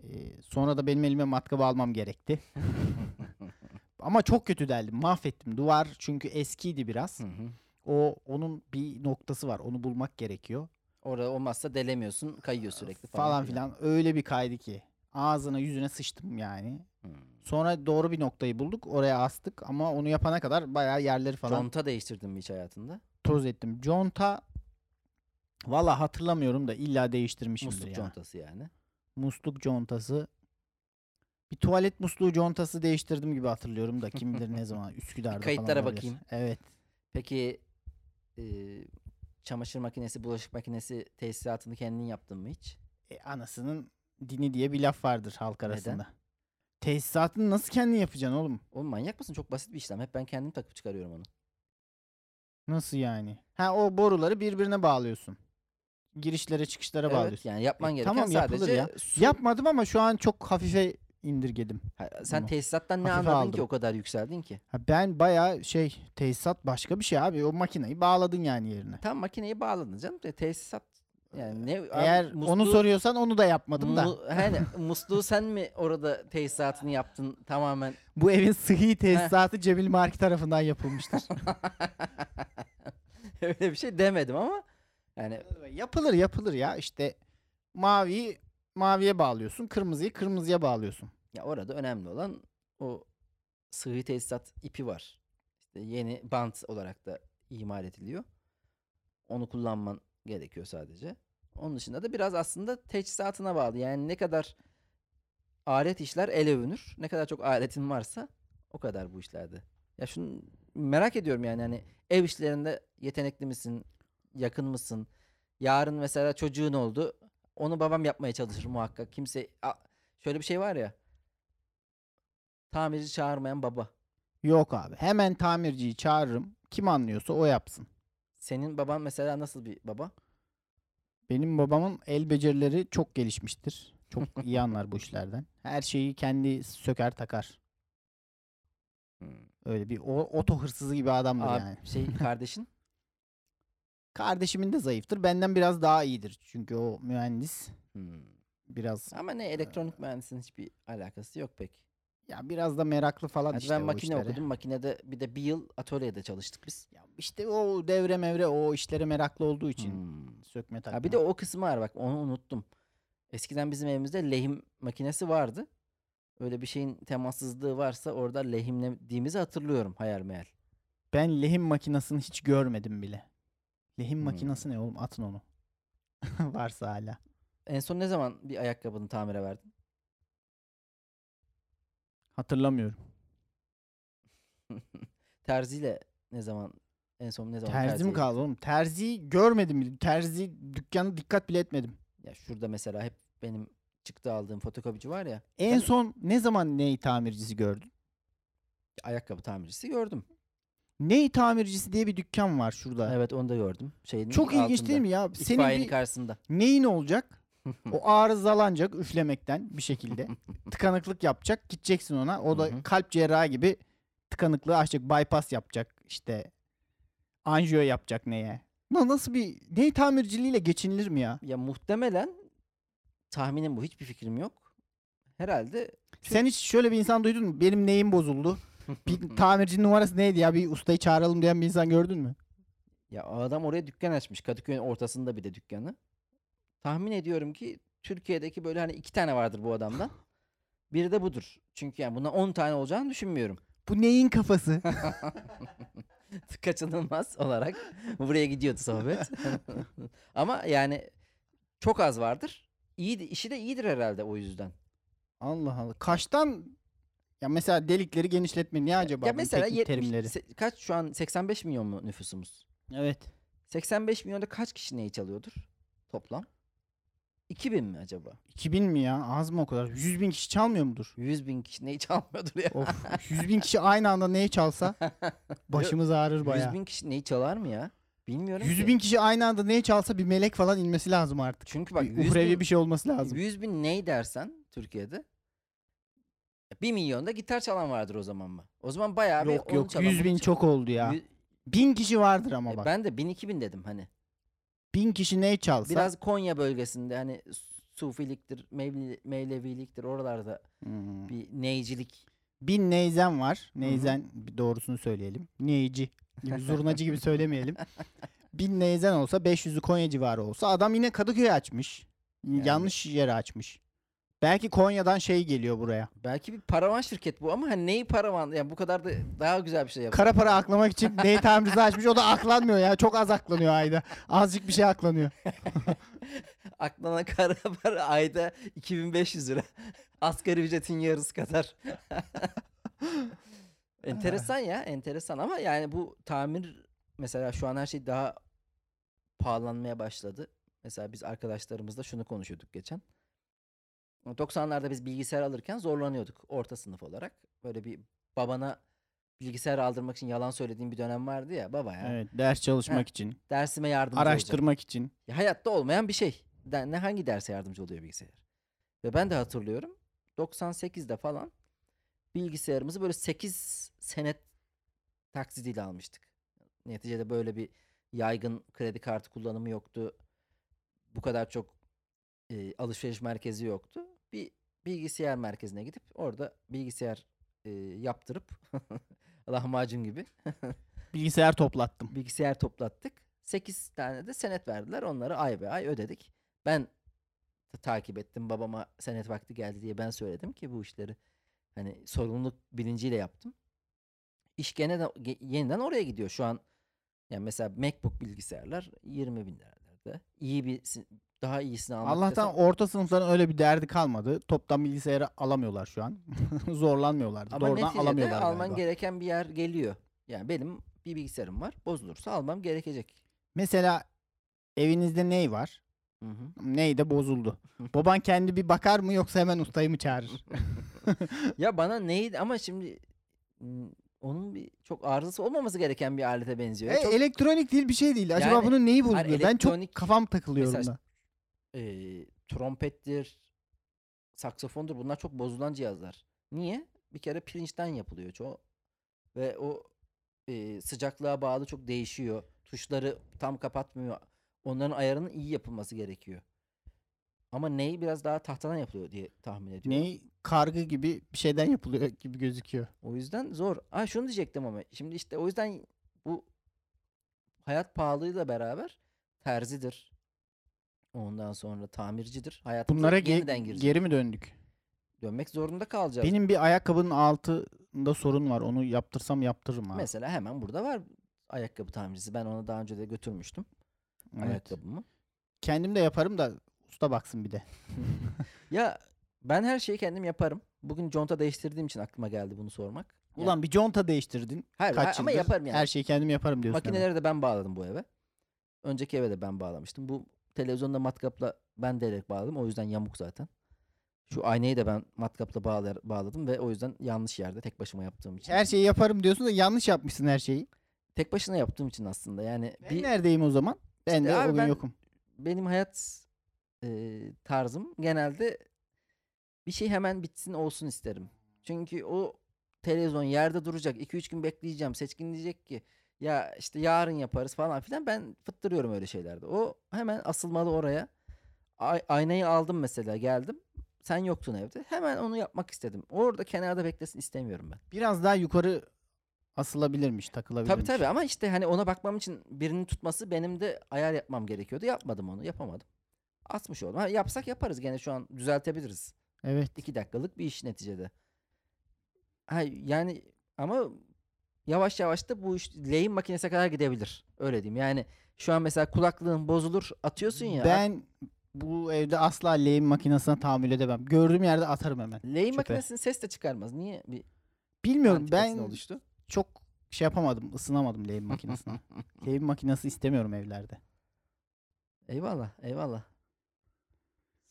Ee, sonra da benim elime matkabı almam gerekti. Ama çok kötü deldim. Mahvettim. Duvar çünkü eskiydi biraz. Hı hı. O onun bir noktası var. Onu bulmak gerekiyor. Orada olmazsa delemiyorsun, kayıyor sürekli falan, falan filan. Öyle bir kaydı ki. Ağzına yüzüne sıçtım yani. Hmm. Sonra doğru bir noktayı bulduk. Oraya astık ama onu yapana kadar bayağı yerleri falan Conta değiştirdin mi hiç hayatında? toz ettim. Conta valla hatırlamıyorum da illa değiştirmişimdir Musluk ya. contası yani. Musluk contası. Bir tuvalet musluğu contası değiştirdim gibi hatırlıyorum da kim bilir ne zaman Üsküdar'da kayıtlara falan bakayım. Evet. Peki e, çamaşır makinesi, bulaşık makinesi tesisatını kendin yaptın mı hiç? E, anasının dini diye bir laf vardır halk Neden? arasında. Tesisatını nasıl kendin yapacaksın oğlum? Oğlum manyak mısın? Çok basit bir işlem. Hep ben kendim takıp çıkarıyorum onu. Nasıl yani? Ha o boruları birbirine bağlıyorsun. Girişlere çıkışlara Evet bağlıyorsun. yani yapman E, gereken tamam, sadece ya. su. Yapmadım ama şu an çok hafife indirgedim. Ha, sen bunu. tesisattan ne Hafife anladın ki aldım. o kadar yükseldin ki? Ha, ben baya şey tesisat başka bir şey abi. O makineyi bağladın yani yerine. Tam makineyi bağladın canım. Tesisat yani ne abi, Eğer onu musluğu- soruyorsan onu da yapmadım da. hani musluğu sen mi orada tesisatını yaptın tamamen? Bu evin sıhhi tesisatı Cemil Marki tarafından yapılmıştır. Öyle bir şey demedim ama yani yapılır yapılır ya işte maviyi maviye bağlıyorsun, kırmızıyı kırmızıya bağlıyorsun. ya orada önemli olan o sıhhi tesisat ipi var. İşte yeni bant olarak da imal ediliyor. Onu kullanman gerekiyor sadece. Onun dışında da biraz aslında teçhizatına bağlı. Yani ne kadar alet işler el övünür. Ne kadar çok aletin varsa o kadar bu işlerde. Ya şunu merak ediyorum yani hani ev işlerinde yetenekli misin? Yakın mısın? Yarın mesela çocuğun oldu. Onu babam yapmaya çalışır muhakkak. Kimse A- şöyle bir şey var ya. Tamirci çağırmayan baba. Yok abi. Hemen tamirciyi çağırırım. Kim anlıyorsa o yapsın. Senin baban mesela nasıl bir baba? Benim babamın el becerileri çok gelişmiştir. Çok iyi anlar bu işlerden. Her şeyi kendi söker takar. Öyle bir o, oto hırsızı gibi adamdır Abi, yani. şey kardeşin Kardeşimin de zayıftır. Benden biraz daha iyidir. Çünkü o mühendis Hmm. biraz Ama ne elektronik mühendisliğinin hiçbir alakası yok pek. Ya biraz da meraklı falan Hadi işte ben o makine işlere. okudum. Makinede bir de bir yıl atölyede çalıştık biz. Ya işte o devre mevre o işlere meraklı olduğu için Hmm. sökme takma. Ha bir de o kısmı var bak onu unuttum. Eskiden bizim evimizde lehim makinesi vardı. Öyle bir şeyin temassızlığı varsa orada lehimlediğimizi hatırlıyorum hayal meyal. Ben lehim makinesini hiç görmedim bile. Lehim Hmm. makinesi ne oğlum? Atın onu. Varsa hala. En son ne zaman bir ayakkabını tamire verdin? Hatırlamıyorum. Terziyle ne zaman en son ne zaman Terzi mi terziye kaldı oğlum? Terziyi görmedim. Terzi dükkanı dikkat bile etmedim. Ya şurada mesela hep benim çıktı aldığım fotokopici var ya. En Ben- son ne zaman ney tamircisi gördün? Ayakkabı tamircisi gördüm. Ney tamircisi diye bir dükkan var şurada. Evet onu da gördüm. Şeyin Çok ilginç altında, değil mi ya? Senin bir karşısında. neyin olacak? O arızalanacak üflemekten bir şekilde. Tıkanıklık yapacak. Gideceksin ona. O da kalp cerrahı gibi tıkanıklığı açacak. Bypass yapacak. işte anjiyo yapacak neye? Na- Nasıl bir ney tamirciliğiyle geçinilir mi ya? Ya muhtemelen tahminim bu. Hiçbir fikrim yok. Herhalde Sen hiç şöyle bir insan duydun mu? Benim neyim bozuldu. Bir tamircinin numarası neydi ya? Bir ustayı çağıralım diyen bir insan gördün mü? ya adam oraya dükkan açmış. Kadıköy'ün ortasında bir de dükkanı. Tahmin ediyorum ki Türkiye'deki böyle hani iki tane vardır bu adamdan. Biri de budur. Çünkü yani buna 10 tane olacağını düşünmüyorum. Bu neyin kafası? Kaçınılmaz olarak buraya gidiyordu sohbet. Ama yani çok az vardır. İyi, işi de iyidir herhalde o yüzden. Allah Allah. Kaçtan ya mesela delikleri genişletme niye acaba? ya mesela teknik 70 terimleri. se- kaç şu an 85 milyon mu nüfusumuz? Evet. 85 milyonda kaç kişi neyi çalıyordur toplam? 2000 mi acaba? 2000 mi ya? Az mı o kadar? 100 bin kişi çalmıyor mudur? 100 bin kişi neyi çalmıyordur ya? Of. 100 bin kişi aynı anda neyi çalsa başımız ağrır 100 bayağı. bin kişi neyi çalar mı ya? Bilmiyorum 100 ki. bin kişi aynı anda neyi çalsa bir melek falan inmesi lazım artık. Çünkü bak Bir 100 uhrevi bin, bir şey olması lazım. 100 bin ney dersen Türkiye'de 1 milyonda gitar çalan vardır o zaman mı? O zaman bayağı bir Yok yok çalan, 100 bunu bin çalan. çok oldu ya. Yü- Bin kişi vardır ama E, bak. Ben de 1000 2000 dedim hani. Bin kişi neyi çalsa. Biraz Konya bölgesinde hani Sufiliktir, Mevli, Mevleviliktir oralarda Hmm. bir neycilik. Bin neyzen var. Neyzen bir doğrusunu söyleyelim. Neyci gibi zurnacı gibi söylemeyelim. Bin neyzen olsa 500'ü Konya civarı olsa adam yine Kadıköy açmış. Yanlış yere açmış. Belki Konya'dan şey geliyor buraya. Belki bir paravan şirket bu ama hani neyi paravan? Yani bu kadar da daha güzel bir şey yapar. Kara para aklamak için ney tamircisi açmış. O da aklanmıyor ya. Çok az aklanıyor ayda. Azıcık bir şey aklanıyor. Aklına kara para ayda 2500 lira. Asgari ücretin yarısı kadar. enteresan ya enteresan ama yani bu tamir mesela şu an her şey daha pahalanmaya başladı. Mesela biz arkadaşlarımızla şunu konuşuyorduk geçen. 90'larda biz bilgisayar alırken zorlanıyorduk orta sınıf olarak. Böyle bir babana bilgisayar aldırmak için yalan söylediğim bir dönem vardı ya baba ya. Evet, ders çalışmak Heh, için, Dersime yardımcı olacak. araştırmak için. Ya hayatta olmayan bir şey. Ne hangi derse yardımcı oluyor bilgisayar? Ve ben de hatırlıyorum 98'de falan bilgisayarımızı böyle 8 senet taksidiyle almıştık. Neticede böyle bir yaygın kredi kartı kullanımı yoktu. Bu kadar çok e, alışveriş merkezi yoktu. Bir bilgisayar merkezine gidip orada bilgisayar e, yaptırıp lahmacun gibi Bilgisayar toplattım. bilgisayar toplattık. 8 tane de senet verdiler. Onları ay be ay ödedik. Ben ta- takip ettim. Babama senet vakti geldi diye ben söyledim ki bu işleri hani sorumluluk bilinciyle yaptım. İş gene de yeniden oraya gidiyor. Şu an yani mesela MacBook bilgisayarlar 20 bin liralarda. İyi bir daha iyisini almak Allah'tan desem- orta sınıfların öyle bir derdi kalmadı. Toptan bilgisayarı alamıyorlar şu an. Zorlanmıyorlardı. ama Doğrudan neticede alamıyorlar alman galiba. gereken bir yer geliyor. Yani benim bir bilgisayarım var. Bozulursa almam gerekecek. Mesela evinizde ney var? Hı hı. Ney de bozuldu. Baban kendi bir bakar mı yoksa hemen ustayı mı çağırır? Ya bana neydi ama şimdi onun bir çok arızası olmaması gereken bir alete benziyor. E, çok elektronik değil bir şey değil. Acaba Yani, bunun neyi bozuluyor? hani ben çok kafam takılıyorum Mesela da. E, trompettir, saksafondur bunlar çok bozulan cihazlar. Niye? Bir kere pirinçten yapılıyor çoğu. Ve o e, sıcaklığa bağlı çok değişiyor. Tuşları tam kapatmıyor. Onların ayarının iyi yapılması gerekiyor. Ama ney biraz daha tahtadan yapılıyor diye tahmin ediyorum. Ney kargı gibi bir şeyden yapılıyor gibi gözüküyor. O yüzden zor. Aa şunu diyecektim ama şimdi işte o yüzden bu hayat pahalılığıyla beraber terzidir. Ondan sonra tamircidir. Hayatımıza Bunlara ge- yeniden girecek. geri mi döndük? Dönmek zorunda kalacağız. Benim bir ayakkabının altında sorun var. Onu yaptırsam yaptırırım ha. Mesela hemen burada var ayakkabı tamircisi. Ben ona daha önce de götürmüştüm Evet. ayakkabımı. Kendim de yaparım da usta baksın bir de. Ya ben her şeyi kendim yaparım. Bugün conta değiştirdiğim için aklıma geldi bunu sormak. Ya- Ulan bir conta değiştirdin. Hayır, Kaç ama yıldır yaparım yani. Her şeyi kendim yaparım diyorsun. hemen. Makineleri de ben bağladım bu eve. Önceki eve de ben bağlamıştım. Bu televizyonda matkapla ben delek bağladım. O yüzden yamuk zaten. Şu aynayı da ben matkapla bağlar, bağladım ve o yüzden yanlış yerde tek başıma yaptığım için. Her şeyi yaparım diyorsun da yanlış yapmışsın her şeyi. Tek başına yaptığım için aslında yani Ben bir neredeyim o zaman? Ben İşte de abi o gün ben- yokum. benim hayat e, tarzım genelde bir şey hemen bitsin olsun isterim. Çünkü o televizyon yerde duracak. 2-3 gün bekleyeceğim. Seçkin diyecek ki ya işte yarın yaparız falan filan. Ben fıttırıyorum öyle şeylerde. O hemen asılmalı oraya. Ay- aynayı aldım mesela geldim. Sen yoktun evde. Hemen onu yapmak istedim. Orada kenarda beklesin istemiyorum ben. Biraz daha yukarı asılabilirmiş, Tabii takılabilirmiş. tabii ama işte hani ona bakmam için birinin tutması benim de ayar yapmam gerekiyordu. Yapmadım onu. Yapamadım. Asmış oldum. Ha, yapsak yaparız gene şu an düzeltebiliriz. Evet. 2 dakikalık bir iş neticede. Ha, yani ama yavaş yavaş da bu iş lehim makinesine kadar gidebilir. Öyle diyeyim. Yani şu an mesela kulaklığın bozulur atıyorsun ya. Ben bu evde asla lehim makinesine tahammül edemem. Gördüğüm yerde atarım hemen. lehim makinesinin ses de çıkarmaz. Niye bir Bilmiyorum ben oluştu? çok şey yapamadım, ısınamadım lehim makinesine. lehim makinesi istemiyorum evlerde. Eyvallah, eyvallah.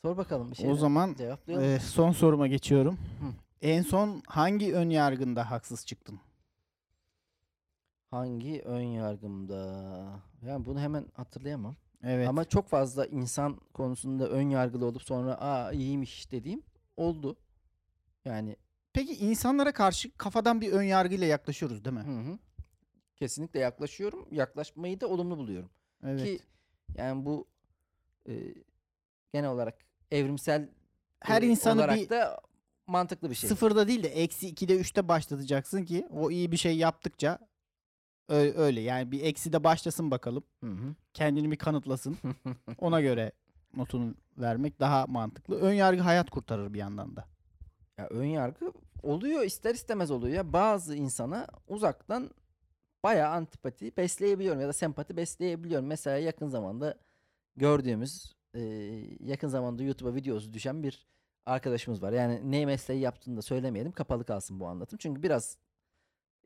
Sor bakalım bir şey. o zaman e, son soruma geçiyorum. Hı. En son hangi ön yargında haksız çıktın? Hangi ön yargımda? Yani bunu hemen hatırlayamam. Evet. Ama çok fazla insan konusunda ön yargılı olup sonra aa iyiymiş dediğim oldu. Yani Peki insanlara karşı kafadan bir ön yargıyla yaklaşıyoruz değil mi? hı hı. Kesinlikle yaklaşıyorum. Yaklaşmayı da olumlu buluyorum. Evet. Ki yani bu e, genel olarak evrimsel Her e, insanı olarak bir da mantıklı bir şey. sıfırda değil de eksi 2'de 3'te başlatacaksın ki o iyi bir şey yaptıkça öyle yani bir eksi de başlasın bakalım. Hı hı. Kendini bir kanıtlasın. Ona göre notunu vermek daha mantıklı. Ön yargı hayat kurtarır bir yandan da. Ya ön yargı oluyor ister istemez oluyor ya bazı insana uzaktan bayağı antipati besleyebiliyorum ya da sempati besleyebiliyorum. Mesela yakın zamanda gördüğümüz e, yakın zamanda YouTube'a videosu düşen bir arkadaşımız var. Yani ne mesleği yaptığını da söylemeyelim kapalı kalsın bu anlatım. Çünkü biraz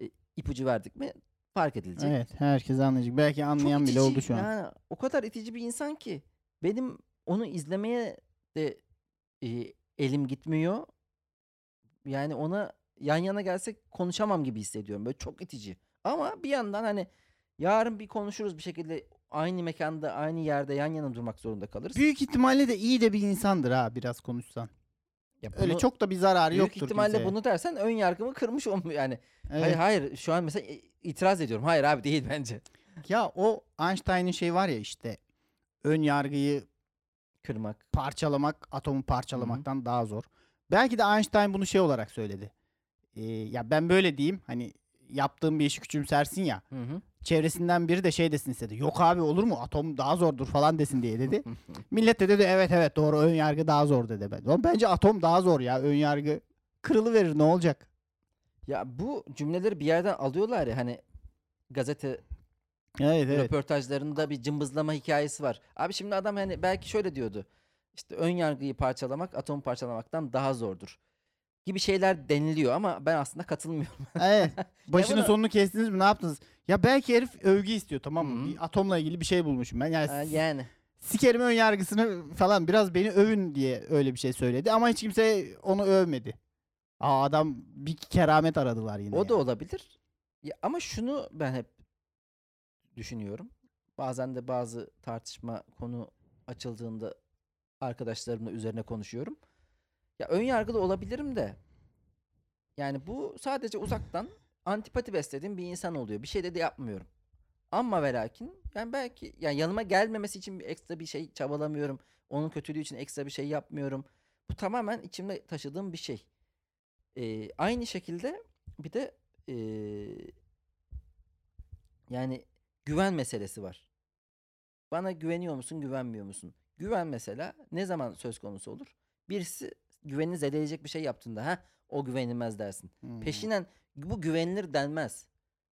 e, ipucu verdik mi fark edilecek. Evet herkes anlayacak. Belki Çok anlayan bile itici, oldu şu an. Yani o kadar itici bir insan ki benim onu izlemeye de e, elim gitmiyor. Yani ona yan yana gelsek konuşamam gibi hissediyorum. Böyle çok itici. Ama bir yandan hani yarın bir konuşuruz bir şekilde aynı mekanda, aynı yerde yan yana durmak zorunda kalırız. Büyük ihtimalle de iyi de bir insandır ha biraz konuşsan. Ya Öyle bunu- çok da bir zararı büyük yoktur ihtimalle kimseye. bunu dersen ön yargımı kırmış olmuyor yani. Evet. Hayır hayır şu an mesela itiraz ediyorum. Hayır abi değil bence. Ya o Einstein'ın şey var ya işte ön yargıyı Kırmak. parçalamak atomu parçalamaktan daha zor. Belki de Einstein bunu şey olarak söyledi. Ee, ya ben böyle diyeyim hani yaptığım bir işi küçümsersin ya. Hı hı. Çevresinden biri de şey desin istedi. Yok abi olur mu atom daha zordur falan desin diye dedi. Millet de dedi evet evet doğru ön yargı daha zor dedi. Ben. Bence atom daha zor ya ön yargı. Kırılı verir ne olacak? Ya bu cümleleri bir yerden alıyorlar ya hani gazete Evet evet. röportajlarında bir cımbızlama hikayesi var. Abi şimdi adam hani belki şöyle diyordu. İşte ön yargıyı parçalamak atom parçalamaktan daha zordur. Gibi şeyler deniliyor ama ben aslında katılmıyorum. Evet. Başını bunu- sonunu kestiniz mi ne yaptınız? Ya belki herif övgü istiyor tamam mı? Hı. Bir atomla ilgili bir şey bulmuşum ben. Yani, Ha, s- yani sikerim ön yargısını falan biraz beni övün diye öyle bir şey söyledi ama hiç kimse onu övmedi. Aa adam bir keramet aradılar yine. o da yani. olabilir. Ya, ama şunu ben hep düşünüyorum. Bazen de bazı tartışma konu açıldığında arkadaşlarımla üzerine konuşuyorum. Ya ön yargılı olabilirim de yani bu sadece uzaktan antipati beslediğim bir insan oluyor. Bir şey de, de yapmıyorum. Ama ve lakin yani belki yani yanıma gelmemesi için bir ekstra bir şey çabalamıyorum. Onun kötülüğü için ekstra bir şey yapmıyorum. Bu tamamen içimde taşıdığım bir şey. Ee, aynı şekilde bir de ee, yani güven meselesi var. Bana güveniyor musun, güvenmiyor musun? Güven mesela ne zaman söz konusu olur? Birisi güvenini zedeleyecek bir şey yaptığında ha o güvenilmez dersin. Hmm. Peşinden bu güvenilir denmez.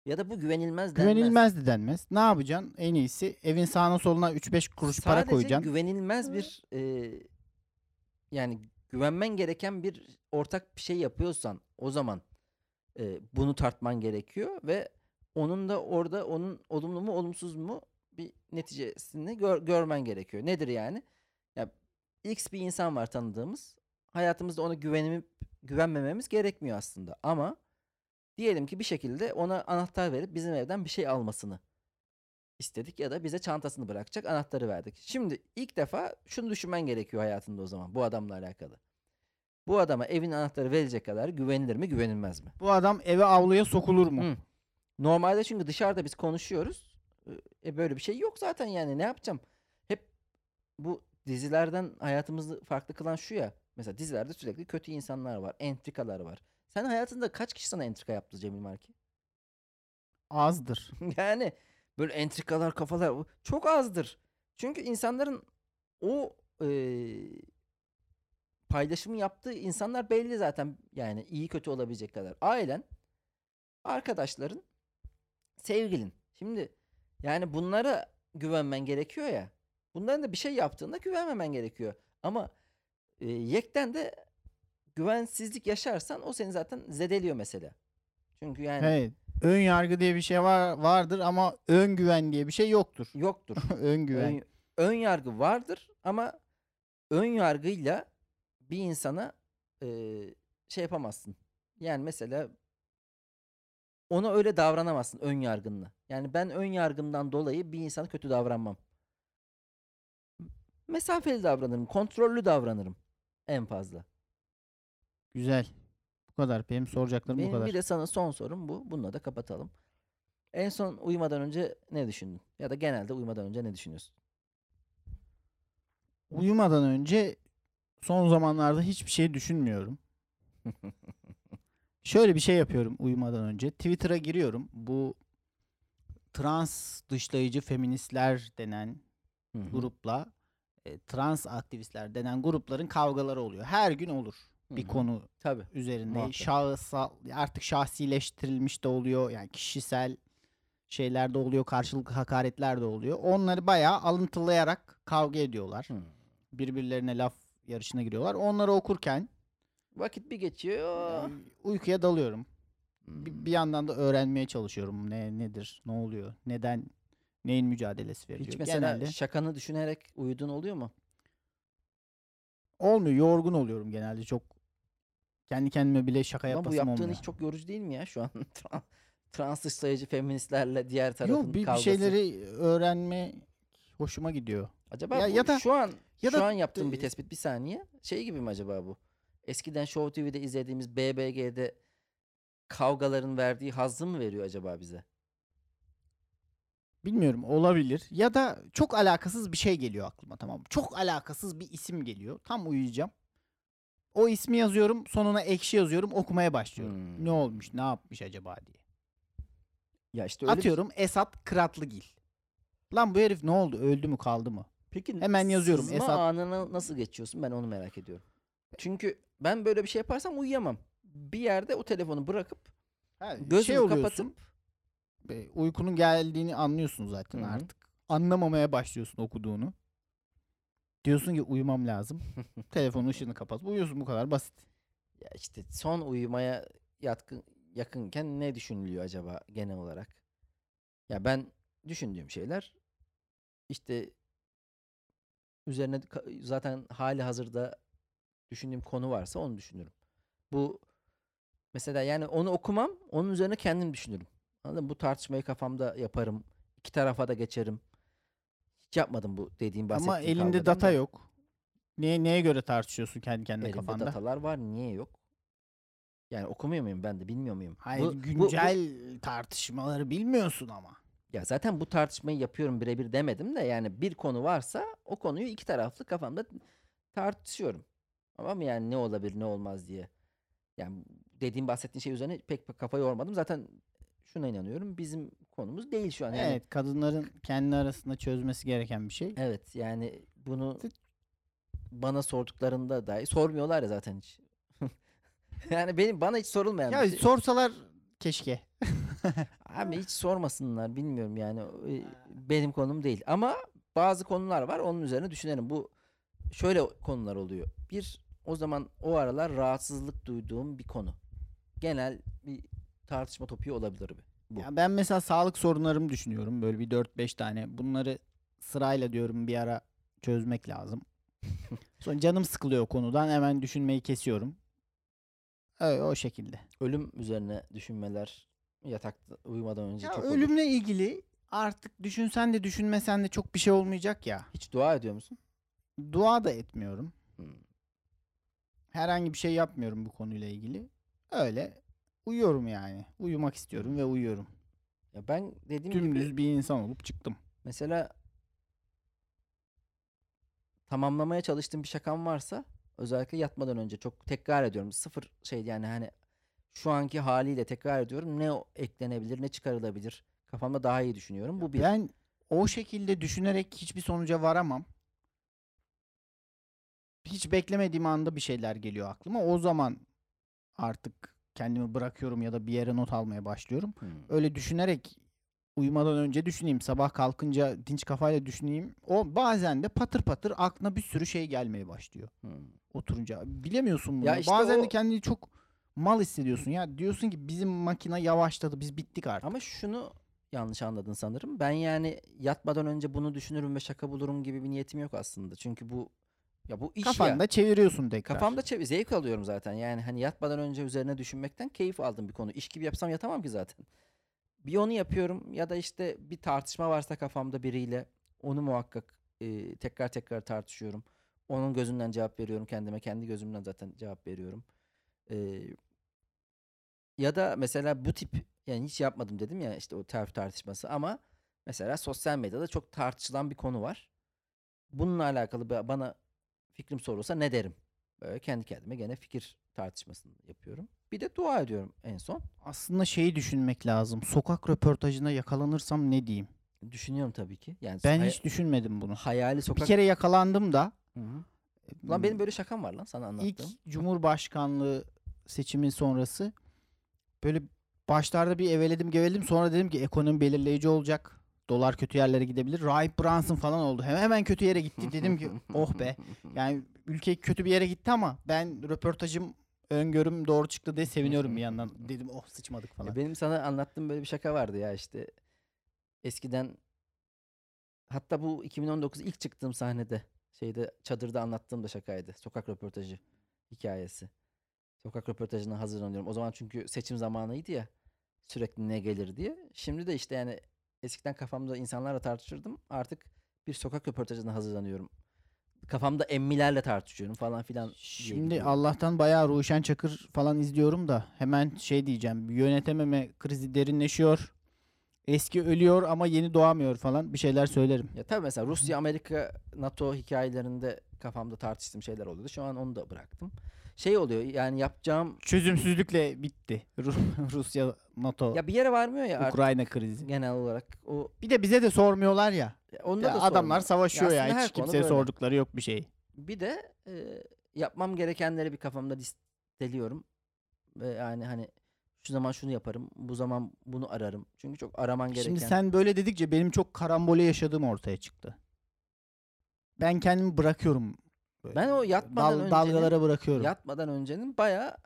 Ya da bu güvenilmez denmez. Güvenilmez de denmez. Ne yapacaksın? En iyisi evin sağına soluna 3-5 kuruş para Sadece koyacaksın. güvenilmez bir e, yani güvenmen gereken bir ortak bir şey yapıyorsan o zaman e, bunu tartman gerekiyor ve onun da orada onun olumlu mu olumsuz mu bir neticesini gör- görmen gerekiyor. Nedir yani? Ya X bir insan var tanıdığımız. Hayatımızda ona güvenip güvenmememiz gerekmiyor aslında. Ama diyelim ki bir şekilde ona anahtar verip bizim evden bir şey almasını istedik ya da bize çantasını bırakacak anahtarı verdik. Şimdi ilk defa şunu düşünmen gerekiyor hayatında o zaman bu adamla alakalı. Bu adama evin anahtarı verecek kadar güvenilir mi güvenilmez mi? Bu adam eve avluya sokulur mu? Hı. Normalde çünkü dışarıda biz konuşuyoruz. E böyle bir şey yok zaten yani ne yapacağım? Hep bu dizilerden hayatımızı farklı kılan şu ya. Mesela dizilerde sürekli kötü insanlar var, entrikalar var. Sen hayatında kaç kişi sana entrika yaptı Cemil Marki? Azdır. Yani böyle entrikalar kafalar çok azdır. Çünkü insanların o eee, paylaşımı yaptığı insanlar belli zaten yani iyi kötü olabilecek kadar. Ailen, arkadaşların, sevgilin. Şimdi yani bunlara güvenmen gerekiyor ya. Bunların da bir şey yaptığında güvenmemen gerekiyor. Ama yekten de güvensizlik yaşarsan o seni zaten zedeliyor mesela. Çünkü yani Evet. Ön yargı diye bir şey var vardır ama ön güven diye bir şey yoktur. yoktur. ön güven. Ön, ön yargı vardır ama ön yargıyla bir insana e, şey yapamazsın. Yani mesela ona öyle davranamazsın ön yargınla. Yani ben ön yargımdan dolayı bir insana kötü davranmam. Mesafeli davranırım, kontrollü davranırım en fazla. Güzel. Bu kadar. Benim soracaklarım bu Benim kadar. bir de sana son sorum bu. Bununla da kapatalım. En son uyumadan önce ne düşündün? Ya da genelde uyumadan önce ne düşünüyorsun? Uyumadan önce son zamanlarda hiçbir şey düşünmüyorum. Şöyle bir şey yapıyorum uyumadan önce. Twitter'a giriyorum. Bu trans dışlayıcı feministler denen Hı hı. grupla e, trans aktivistler denen grupların kavgaları oluyor. Her gün olur bir Hı hı. konu Tabii. üzerinde. Muhakkak. Şahısal artık şahsileştirilmiş de oluyor. Yani kişisel şeyler de oluyor. Karşılıklı hakaretler de oluyor. Onları bayağı alıntılayarak kavga ediyorlar. Hı. Birbirlerine laf yarışına giriyorlar. Onları okurken Vakit bir geçiyor. uykuya dalıyorum. bir, bir yandan da öğrenmeye çalışıyorum. Ne nedir? Ne oluyor? Neden neyin mücadelesi veriliyor? Hiç mesela Genelde şakanı düşünerek uyuduğun oluyor mu? olmuyor. Yorgun oluyorum genelde. Çok kendi kendime bile şaka Ama bu yapasım yaptığın olmuyor. iş çok yorucu değil mi ya şu an? Tran- Trans dışlayıcı feministlerle diğer tarafın Yok bir, bir kavgası. şeyleri öğrenme hoşuma gidiyor. Acaba Ya- bu ya da- şu an ya şu da- an yaptığım bir e- tespit bir saniye. Şey gibi mi acaba bu? Eskiden Show TV'de izlediğimiz BBG'de kavgaların verdiği hazzı mı veriyor acaba bize? Bilmiyorum olabilir. Ya da çok alakasız bir şey geliyor aklıma tamam mı? Çok alakasız bir isim geliyor. Tam uyuyacağım. O ismi yazıyorum. Sonuna ekşi yazıyorum. Okumaya başlıyorum. Hmm. Ne olmuş? Ne yapmış acaba diye. Ya işte öyle bir- Atıyorum Esat Kıratlıgil. Lan bu herif ne oldu? Öldü mü kaldı mı? Peki Hemen yazıyorum, Sızma Esat- anını nasıl geçiyorsun? Ben onu merak ediyorum. Çünkü ben böyle bir şey yaparsam uyuyamam. Bir yerde o telefonu bırakıp Ha, gözümü şey oluyorsun. kapatıp uykunun geldiğini anlıyorsun zaten Hı hı. artık. Anlamamaya başlıyorsun okuduğunu. Diyorsun ki uyumam lazım. Telefonun ışığını kapat. Uyuyorsun bu kadar basit. ya işte son uyumaya yatkın yakınken ne düşünülüyor acaba genel olarak? Ya ben düşündüğüm şeyler işte üzerine zaten hali hazırda düşündüğüm konu varsa onu düşünürüm. Bu mesela yani onu okumam, onun üzerine kendim düşünürüm. Anladın mı? Bu tartışmayı kafamda yaparım. iki tarafa da geçerim. Hiç yapmadım bu dediğim bahsettiğim Ama elinde data da. yok. Neye, neye göre tartışıyorsun kendi kendine Elimde kafanda? datalar var. Niye yok? Yani okumuyor muyum ben de bilmiyor muyum? Hayır Bu- bu- bu- güncel tartışmaları bilmiyorsun ama. ya zaten bu tartışmayı yapıyorum birebir demedim de yani bir konu varsa o konuyu iki taraflı kafamda tartışıyorum. Ama yani ne olabilir ne olmaz diye. Yani dediğim bahsettiğin şey üzerine pek kafa yormadım. Zaten şuna inanıyorum. Bizim konumuz değil şu an. Yani Evet kadınların kendi arasında çözmesi gereken bir şey. Evet yani bunu bana sorduklarında dahi sormuyorlar ya zaten hiç. yani benim bana hiç sorulmayan Ya bir şey. sorsalar keşke. Abi hiç sormasınlar bilmiyorum yani e, benim konum değil. Ama bazı konular var onun üzerine düşünelim. Bu şöyle konular oluyor. Bir o zaman o aralar rahatsızlık duyduğum bir konu. Genel bir tartışma topiği olabilir bu. bu. Ya ben mesela sağlık sorunlarımı düşünüyorum. Böyle bir 4-5 tane. Bunları sırayla diyorum bir ara çözmek lazım. Sonra canım sıkılıyor konudan. Hemen düşünmeyi kesiyorum. Öyle o şekilde. Ölüm üzerine düşünmeler yatakta uyumadan önce Ya çok olur. ölümle ilgili artık düşünsen de düşünmesen de çok bir şey olmayacak ya. Hiç dua ediyor musun? Dua da etmiyorum. Hmm. Herhangi bir şey yapmıyorum bu konuyla ilgili. Öyle uyuyorum yani. Uyumak istiyorum ve uyuyorum. Ya ben dediğim gibi Dümdüz bir insan olup çıktım. Mesela tamamlamaya çalıştığım bir şakam varsa özellikle yatmadan önce çok tekrar ediyorum. Sıfır şey yani hani şu anki haliyle tekrar ediyorum. Ne o- eklenebilir ne çıkarılabilir. Kafamda daha iyi düşünüyorum. Bu bir. Ben o şekilde düşünerek hiçbir sonuca varamam. Hiç beklemediğim anda bir şeyler geliyor aklıma. O zaman artık kendimi bırakıyorum ya da bir yere not almaya başlıyorum. Hmm. Öyle düşünerek uyumadan önce düşüneyim. Sabah kalkınca dinç kafayla düşüneyim. O bazen de patır patır aklına bir sürü şey gelmeye başlıyor. Hmm. Oturunca. Bilemiyorsun bunu. Ya işte bazen o- de kendini çok mal hissediyorsun. Ya diyorsun ki bizim makine yavaşladı. Biz bittik artık. Ama şunu yanlış anladın sanırım. Ben yani yatmadan önce bunu düşünürüm ve şaka bulurum gibi bir niyetim yok aslında. Çünkü bu ya bu iş ya. Kafanda çeviriyorsun tekrar. Kafamda çev- zevk alıyorum zaten. Yani hani yatmadan önce üzerine düşünmekten keyif aldığım bir konu. İş gibi yapsam yatamam ki zaten. Bir onu yapıyorum ya da işte bir tartışma varsa kafamda biriyle onu muhakkak e, tekrar tekrar tartışıyorum. Onun gözünden cevap veriyorum kendime. Kendi gözümden zaten cevap veriyorum. E, ya da mesela bu tip yani hiç yapmadım dedim ya işte o terf tartışması ama mesela sosyal medyada çok tartışılan bir konu var. Bununla alakalı ba- bana fikrim sorulsa ne derim? Böyle kendi kendime gene fikir tartışmasını yapıyorum. Bir de dua ediyorum en son. Aslında şeyi düşünmek lazım. Sokak röportajına yakalanırsam ne diyeyim? Düşünüyorum tabii ki. Yani Ben hay- hiç düşünmedim bunu. hayali Bir sokak... kere yakalandım da Hı hı. Lan benim böyle şakam var lan sana anlattığım. ilk Cumhurbaşkanlığı seçimi sonrası böyle başlarda bir eveledim geveledim sonra dedim ki ekonomi belirleyici olacak. Dolar kötü yerlere gidebilir. Rahip Brunson falan oldu. Hemen hemen kötü yere gitti. Dedim ki oh be. Yani ülke kötü bir yere gitti ama ben röportajım öngörüm doğru çıktı diye seviniyorum bir yandan. Dedim oh sıçmadık falan. benim sana anlattığım böyle bir şaka vardı ya işte. Eskiden hatta bu 2019 ilk çıktığım sahnede şeyde çadırda anlattığım da şakaydı. Sokak röportajı hikayesi. Sokak röportajına hazırlanıyorum. O zaman çünkü seçim zamanıydı ya. Sürekli ne gelir diye. Şimdi de işte yani eskiden kafamda insanlarla tartışırdım. Artık bir sokak röportajına hazırlanıyorum. Kafamda emmilerle tartışıyorum falan filan. Şimdi. Allah'tan bayağı Ruşen Çakır falan izliyorum da hemen şey diyeceğim. Yönetememe krizi derinleşiyor. Eski ölüyor ama yeni doğamıyor falan bir şeyler söylerim. Ya tabii mesela Rusya, Amerika, NATO hikayelerinde kafamda tartıştığım şeyler oluyordu. Şu an onu da bıraktım. Şey oluyor yani yapacağım Çözümsüzlükle bitti. Ru- Rusya, NATO, ya bir yere varmıyor ya artık Ukrayna krizi. genel olarak. O Bir de bize de sormuyorlar ya. ya onda Ya da adamlar sormuyor. savaşıyor ya. her Hiç kimseye böyle. sordukları yok bir şey. Bir de e, yapmam gerekenleri bir kafamda listeliyorum. Ve yani hani şu zaman şunu yaparım, bu zaman bunu ararım. Çünkü çok araman gereken. Şimdi sen böyle dedikçe benim çok karambole yaşadığım ortaya çıktı. Ben kendimi bırakıyorum. Böyle. Ben o yatmadan Dal- öncenin- dalgalara bırakıyorum. yatmadan öncenin bayağı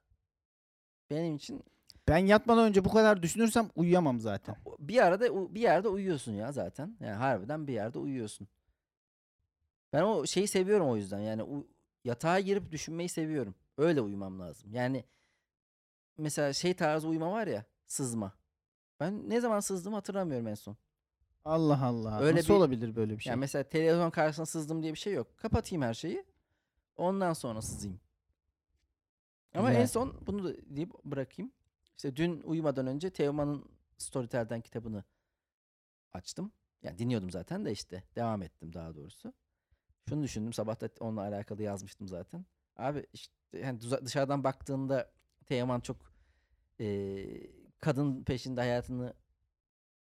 benim için Ben yatmadan önce bu kadar düşünürsem uyuyamam zaten. bir arada bir yerde uyuyorsun ya zaten. Yani harbiden bir yerde uyuyorsun. Ben o şeyi seviyorum o yüzden. Yani yatağa girip düşünmeyi seviyorum. Öyle uyumam lazım. Yani mesela şey tarzı uyuma var ya, sızma. Ben ne zaman sızdığımı hatırlamıyorum en son. Allah Allah. Öyle Nasıl bir- olabilir böyle bir şey? Yani mesela televizyon karşısına sızdım diye bir şey yok. Kapatayım her şeyi. Ondan sonra sızayım. Ama en Güzel. son bunu da deyip bırakayım. İşte dün uyumadan önce Teoman'ın Storytel'den kitabını açtım. Yani dinliyordum zaten de işte devam ettim daha doğrusu. Şunu düşündüm sabah da onunla alakalı yazmıştım zaten. Abi işte yani dışarıdan baktığında Teoman çok eee, kadın peşinde hayatını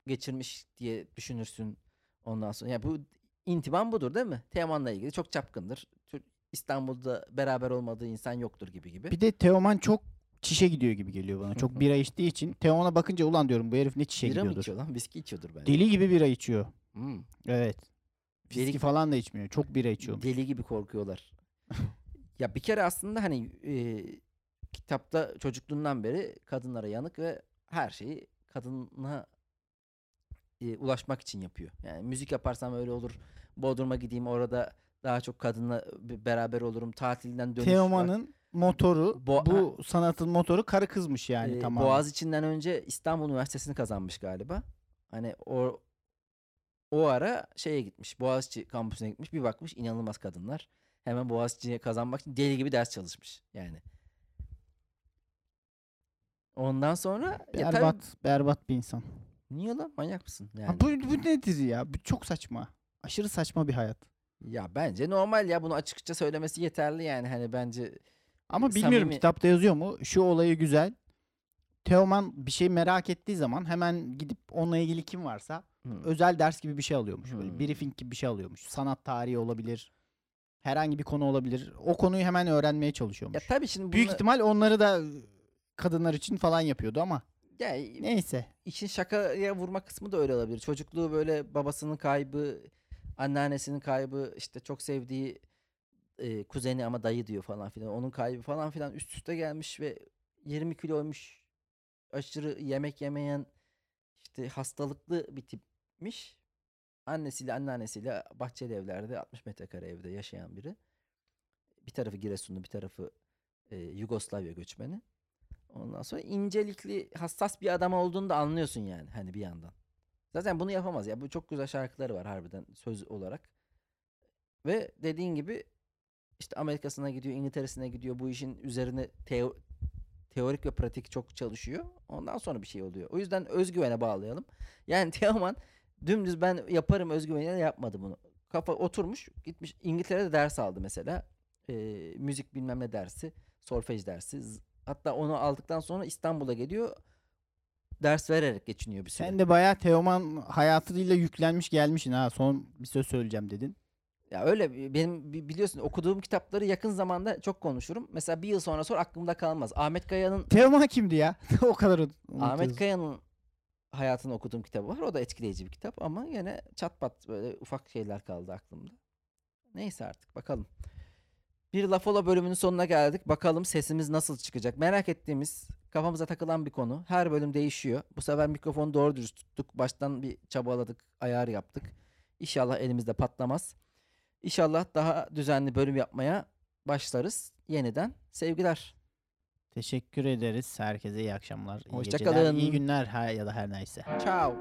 geçirmiş diye düşünürsün. Ondan sonra ya bu intiban budur değil mi? Teoman'la ilgili çok çapkındır. İstanbul'da beraber olmadığı insan yoktur gibi gibi. Bir de Teoman çok çişe gidiyor gibi geliyor bana. Çok bira içtiği için. Teoman'a bakınca ulan diyorum bu herif ne çişe Bira mı gidiyordur. içiyor lan? Viski içiyordur bence. Deli gibi bira içiyor. Hmm. Evet. Deli- Viski falan da içmiyor. Çok bira içiyor. Deli gibi korkuyorlar. ya bir kere aslında hani e, kitapta çocukluğundan beri kadınlara yanık ve her şeyi kadına e, ulaşmak için yapıyor. Yani müzik yaparsam öyle olur. Bodrum'a gideyim orada daha çok kadınla b- beraber olurum. Tatilden dönüş var. Teoman'ın motoru, Bo- bu sanatın motoru karı kızmış yani Ee, tamam. Boğaz içinden önce İstanbul Üniversitesi'ni kazanmış galiba. Hani o o ara şeye gitmiş. Boğaziçi kampüsüne gitmiş. Bir bakmış inanılmaz kadınlar. Hemen Boğaziçi'ye kazanmak için deli gibi ders çalışmış yani. Ondan sonra ya tabii- Berbat, berbat bir insan. niye lan manyak mısın? Ha, Yani. bu, bu nedir ya? Bu çok saçma. Aşırı saçma bir hayat. Ya bence normal ya bunu açıkça söylemesi yeterli yani hani bence Ama bilmiyorum Samimi- kitapta yazıyor mu? Şu olayı güzel. Teoman bir şey merak ettiği zaman hemen gidip onunla ilgili kim varsa Hmm. özel ders gibi bir şey alıyormuş. Böyle Hmm. briefing gibi bir şey alıyormuş. Sanat tarihi olabilir. Herhangi bir konu olabilir. O konuyu hemen öğrenmeye ya çalışıyormuş. tabii şimdi Büyük bunu- ihtimal onları da kadınlar için falan yapıyordu ama ya neyse. işin şakaya vurma kısmı da öyle olabilir. Çocukluğu böyle babasının kaybı, anneannesinin kaybı, işte çok sevdiği e, kuzeni ama dayı diyor falan filan. Onun kaybı falan filan üst üste gelmiş ve 20 kiloymuş. Aşırı yemek yemeyen, işte hastalıklı bir tipmiş. Annesiyle anneannesiyle bahçeli evlerde 60 metrekare evde yaşayan biri. Bir tarafı Giresunlu, bir tarafı e, Yugoslavya göçmeni. Ondan sonra incelikli, hassas bir adam olduğunu da anlıyorsun yani hani bir yandan. Zaten bunu yapamaz ya. Bu çok güzel şarkıları var harbiden söz olarak. Ve dediğin gibi işte Amerika'sına gidiyor, İngiltere'sine gidiyor. Bu işin üzerine teo- teorik ve pratik çok çalışıyor. Ondan sonra bir şey oluyor. O yüzden özgüvene bağlayalım. Yani Teoman dümdüz ben yaparım özgüveniyle yapmadı bunu. Kafa oturmuş gitmiş İngiltere'de ders aldı mesela. Ee, müzik bilmem ne dersi, solfej dersi. Hatta onu aldıktan sonra İstanbul'a geliyor. Ders vererek geçiniyor bir süre. Sen de bayağı Teoman hayatıyla yüklenmiş gelmişsin ha. Son bir söz söyleyeceğim dedin. Ya öyle benim bi- biliyorsun okuduğum kitapları yakın zamanda çok konuşurum. Mesela bir yıl sonra sonra aklımda kalmaz. Ahmet Kaya'nın Teoman kimdi ya? o kadar unut- Ahmet unutuyoruz. Kaya'nın hayatını okuduğum kitabı var. O da etkileyici bir kitap ama yine çat pat böyle ufak şeyler kaldı aklımda. Neyse artık bakalım. Bir Lafola bölümünün sonuna geldik. Bakalım sesimiz nasıl çıkacak. Merak ettiğimiz, kafamıza takılan bir konu. Her bölüm değişiyor. Bu sefer mikrofonu doğru dürüst tuttuk. Baştan bir çabaladık, ayar yaptık. İnşallah elimizde patlamaz. İnşallah daha düzenli bölüm yapmaya başlarız. Yeniden sevgiler. Teşekkür ederiz. Herkese iyi akşamlar. iyi Hoşça geceler, iyi günler her ya da her neyse. Ciao.